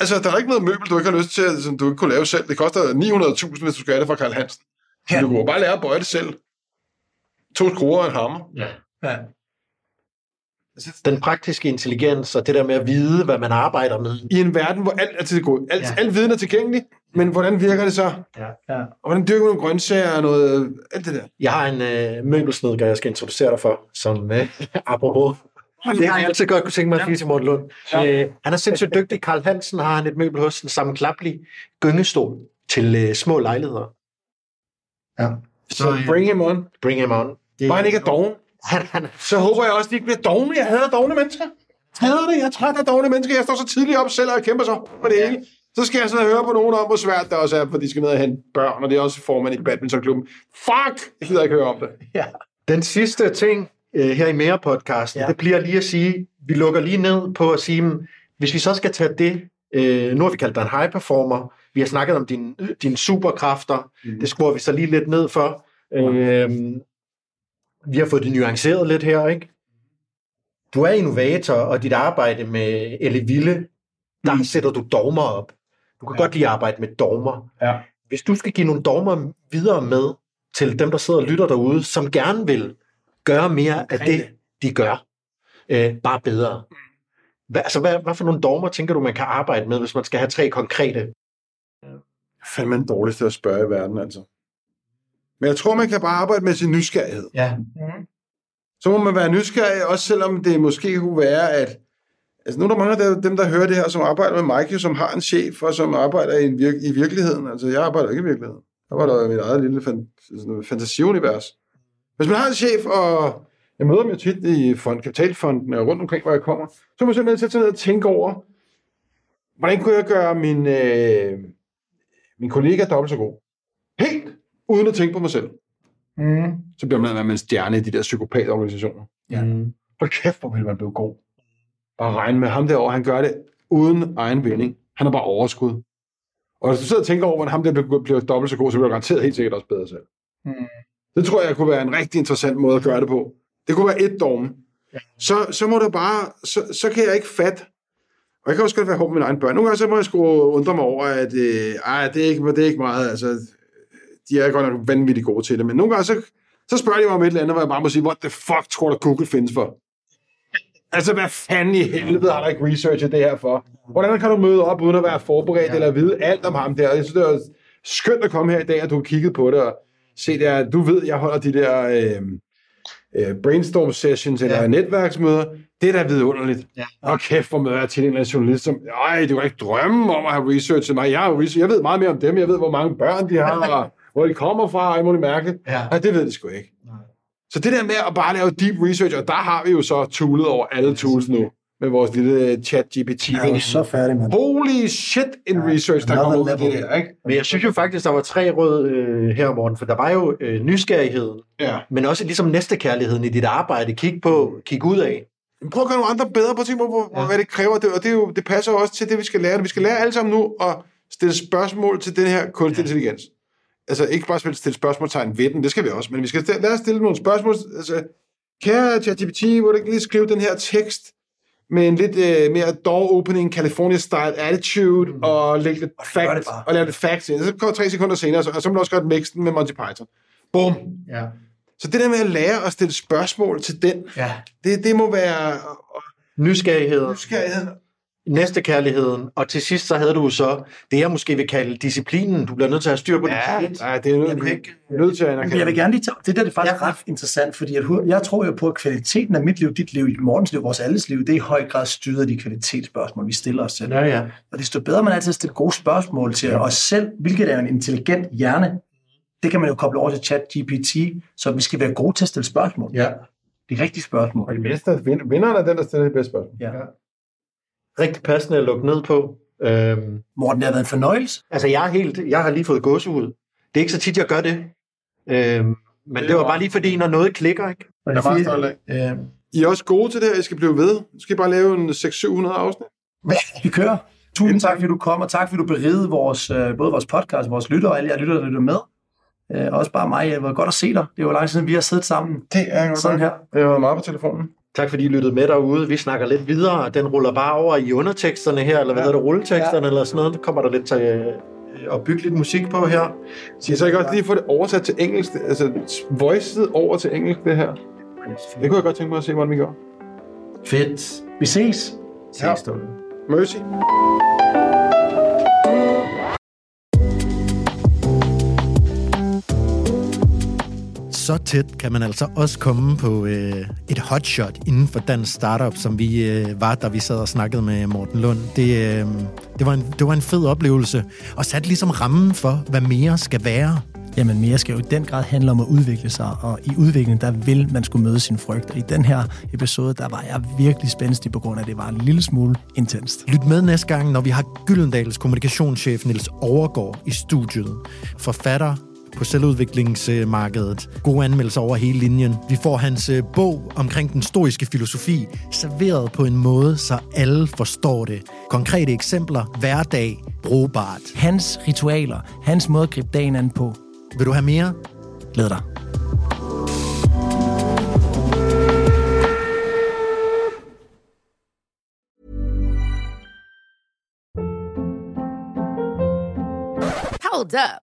Altså, der er ikke noget møbel, du ikke har lyst til, som du ikke kunne lave selv. Det koster 900.000, hvis du skal have det fra Karl Hansen. Ja. Du kunne bare lære at bøje det selv. To skruer og en hammer. Ja. Ja. Den praktiske intelligens og det der med at vide, hvad man arbejder med. I en verden, hvor alt er til alt, ja. Ja. alt viden er tilgængelig, men hvordan virker det så? Ja. Og hvordan dyrker du nogle grøntsager og noget, alt det der? Jeg har en øh, møbelsnedker, jeg skal introducere dig for, som øh, [LAUGHS] apropos. Det har jeg altid godt kunne tænke mig at sige til Morten Lund. Øh, han er sindssygt [LAUGHS] dygtig. Karl Hansen har han et møbel hos, en sammenklaplig gyngestol til øh, små lejligheder. Ja. Så bring him on. Bring him on. Det, Bare han ikke er doven. Så håber jeg også, at de ikke bliver dogne. Jeg hader dogne mennesker. Jeg hader det. Jeg er træt af dogne mennesker. Jeg står så tidligt op selv og jeg kæmper så for det hele. Så skal jeg sidde og høre på nogen om, hvor svært det også er, for de skal ned og hente børn, og det er også formand i badmintonklubben. Fuck! Jeg gider ikke høre om det. Den sidste ting øh, her i mere podcasten, ja. Ja. det bliver lige at sige, vi lukker lige ned på at sige, mm, hvis vi så skal tage det, øh, nu har vi kaldt dig en high performer, vi har snakket om dine din superkræfter, mm. det skruer vi så lige lidt ned for. Øh, vi har fået det nuanceret lidt her, ikke? Du er innovator, og dit arbejde med Elle Ville, der mm. sætter du dogmer op. Du kan ja. godt lide at arbejde med dogmer. Ja. Hvis du skal give nogle dogmer videre med til dem, der sidder og lytter derude, som gerne vil gøre mere af det, de gør, øh, bare bedre. Hvad, altså, hvad, hvad for nogle dogmer tænker du, man kan arbejde med, hvis man skal have tre konkrete? Fandme den dårligste at spørge i verden, altså. Men jeg tror, man kan bare arbejde med sin nysgerrighed. Ja. Så må man være nysgerrig, også selvom det måske kunne være, at... Altså, nu er der mange af dem, der hører det her, som arbejder med Mike, som har en chef, og som arbejder i, en virk- i virkeligheden. Altså, jeg arbejder ikke i virkeligheden. Jeg arbejder i mit eget lille fan- noget fantasiunivers. Hvis man har en chef, og jeg møder dem jo tit i fond, kapitalfonden og rundt omkring, hvor jeg kommer, så må man simpelthen sætte sig ned og tænke over, hvordan kunne jeg gøre min, øh, min kollega dobbelt så god? Uden at tænke på mig selv. Mm. Så bliver man med en stjerne i de der psykopatorganisationer. Ja. Mm. Hold kæft, hvor vil man blive god. Bare regne med ham derovre, han gør det uden egen vinding. Han er bare overskud. Og hvis du sidder og tænker over, hvordan ham der bliver, bliver dobbelt så god, så bliver du garanteret helt sikkert også bedre selv. Det tror jeg kunne være en rigtig interessant måde at gøre det på. Det kunne være et dogme. Så, så må du bare, så, så kan jeg ikke fatte, og jeg kan også godt være hård med mine egne børn. Nogle gange så må jeg sgu undre mig over, at øh, ej, det, er ikke, det er ikke meget, altså, de er godt nok vanvittigt gode til det, men nogle gange så, så spørger de mig om et eller andet, hvor jeg bare må sige, what the fuck tror du Google findes for? Altså, hvad fanden i helvede har der ikke researchet det her for? Hvordan kan du møde op, uden at være forberedt, ja. eller vide alt om ham der? Jeg synes, det er skønt at komme her i dag, at du har kigget på det, og se der, du ved, jeg holder de der øh, øh, brainstorm sessions, eller ja. netværksmøder. Det er da vidunderligt. Ja. Og kæft, hvor møder jeg til en eller anden journalist, som, ej, du kan ikke drømme om at have researchet mig. Jeg, har research, jeg ved meget mere om dem, jeg ved, hvor mange børn de har, og hvor de kommer fra, og alt muligt mærkeligt. Ja. Ej, det ved de sgu ikke. Nej. Så det der med at bare lave deep research, og der har vi jo så toolet over alle tools nu, med vores lille chat GPT. Jeg er så færdig, mand. Holy shit, en ja, research, der kommer ud af det der, ikke? Men jeg synes jo faktisk, der var tre råd øh, her, Morten, for der var jo øh, nysgerrigheden, Ja. men også ligesom næstekærligheden i dit arbejde. Kig på, kig ud af. Prøv at gøre nogle andre bedre på ting, hvor, ja. hvad det kræver, det, og det, er jo, det passer også til det, vi skal lære. Vi skal lære alle sammen nu at stille spørgsmål til den her kunstig ja. intelligens. Altså ikke bare stille spørgsmålstegn ved den, det skal vi også, men vi skal stille, lad os stille nogle spørgsmål. Altså, kære ChatGPT, må du ikke lige skrive den her tekst med en lidt øh, mere door-opening, California-style attitude, mm. og lægge lidt det facts, og lave lidt facts ind. Så går tre sekunder senere, så, og så må du også godt mixe den med Monty Python. Bum. Ja. Så det der med at lære at stille spørgsmål til den, ja. det, det må være Nysgerrigheden, nysgerrigheden. Næstekærligheden, og til sidst så havde du så det, jeg måske vil kalde disciplinen. Du bliver nødt til at have styr på Ja, det. nej, det er nødt, Jeg ikke- nødt til at Men anerkende. jeg vil gerne lige tage, det der det er faktisk ja. ret interessant, fordi at, jeg tror jo på, at kvaliteten af mit liv, dit liv, Mortens liv, vores alles liv, det er i høj grad styret af de kvalitetsspørgsmål, vi stiller os selv. Ja, ja. Og desto bedre man er til at stille gode spørgsmål til os selv, hvilket er en intelligent hjerne, det kan man jo koble over til chat GPT, så vi skal være gode til at stille spørgsmål. ja. De rigtige spørgsmål. Og det bedste, er- vind- vinderen er den, der stiller det bedste spørgsmål. Ja. Rigtig passende at lukke ned på. Øhm, Morten, det har været en fornøjelse. altså, jeg, er helt, jeg har lige fået gåsehud. Det er ikke så tit, jeg gør det. Øhm, men det, det var bare lige fordi, når noget klikker, ikke? Jeg er meget stolt af. I er også gode til det her, I skal blive ved. Nu skal I bare lave en 600-700 afsnit. vi kører. Tusind tak, fordi du kom, og tak, fordi du berigede vores, øh, både vores podcast, vores lyttere og alle jer lyttere, der lytter med. Øh, også bare mig. Det var godt at se dig. Det var lang tid siden, vi har siddet sammen. Det er godt. Sådan her. Jeg har været meget på telefonen. Tak fordi I lyttede med derude. Vi snakker lidt videre. Den ruller bare over i underteksterne her, eller hvad Ja. hedder det, rulleteksterne, Ja. eller sådan noget. Der kommer der lidt til øh, at bygge lidt musik på her. Så jeg så ikke også lige få det oversat til engelsk, altså voicet over til engelsk, det her. Det kunne jeg godt tænke mig at se, hvordan vi gør. Fedt. Vi ses. Ja. Mercy. Så tæt kan man altså også komme på øh, et hotshot inden for dansk startup, som vi øh, var, da vi sad og snakkede med Morten Lund. Det, øh, det, var en, det var en fed oplevelse, og satte ligesom rammen for, hvad mere skal være. Jamen mere skal jo i den grad handle om at udvikle sig, og i udviklingen, der vil man skulle møde sin frygt. Og i den her episode, der var jeg virkelig spændstig på grund af, at det var en lille smule intenst. Lyt med næste gang, når vi har Gyldendals kommunikationschef Niels Overgaard i studiet. Forfatter på selvudviklingsmarkedet. Gode anmeldelser over hele linjen. Vi får hans øh, bog omkring den stoiske filosofi serveret på en måde, så alle forstår det. Konkrete eksempler, hverdag, brugbart. Hans ritualer, hans måde at gribe dagen an på. Vil du have mere? Glæd dig. Hold up.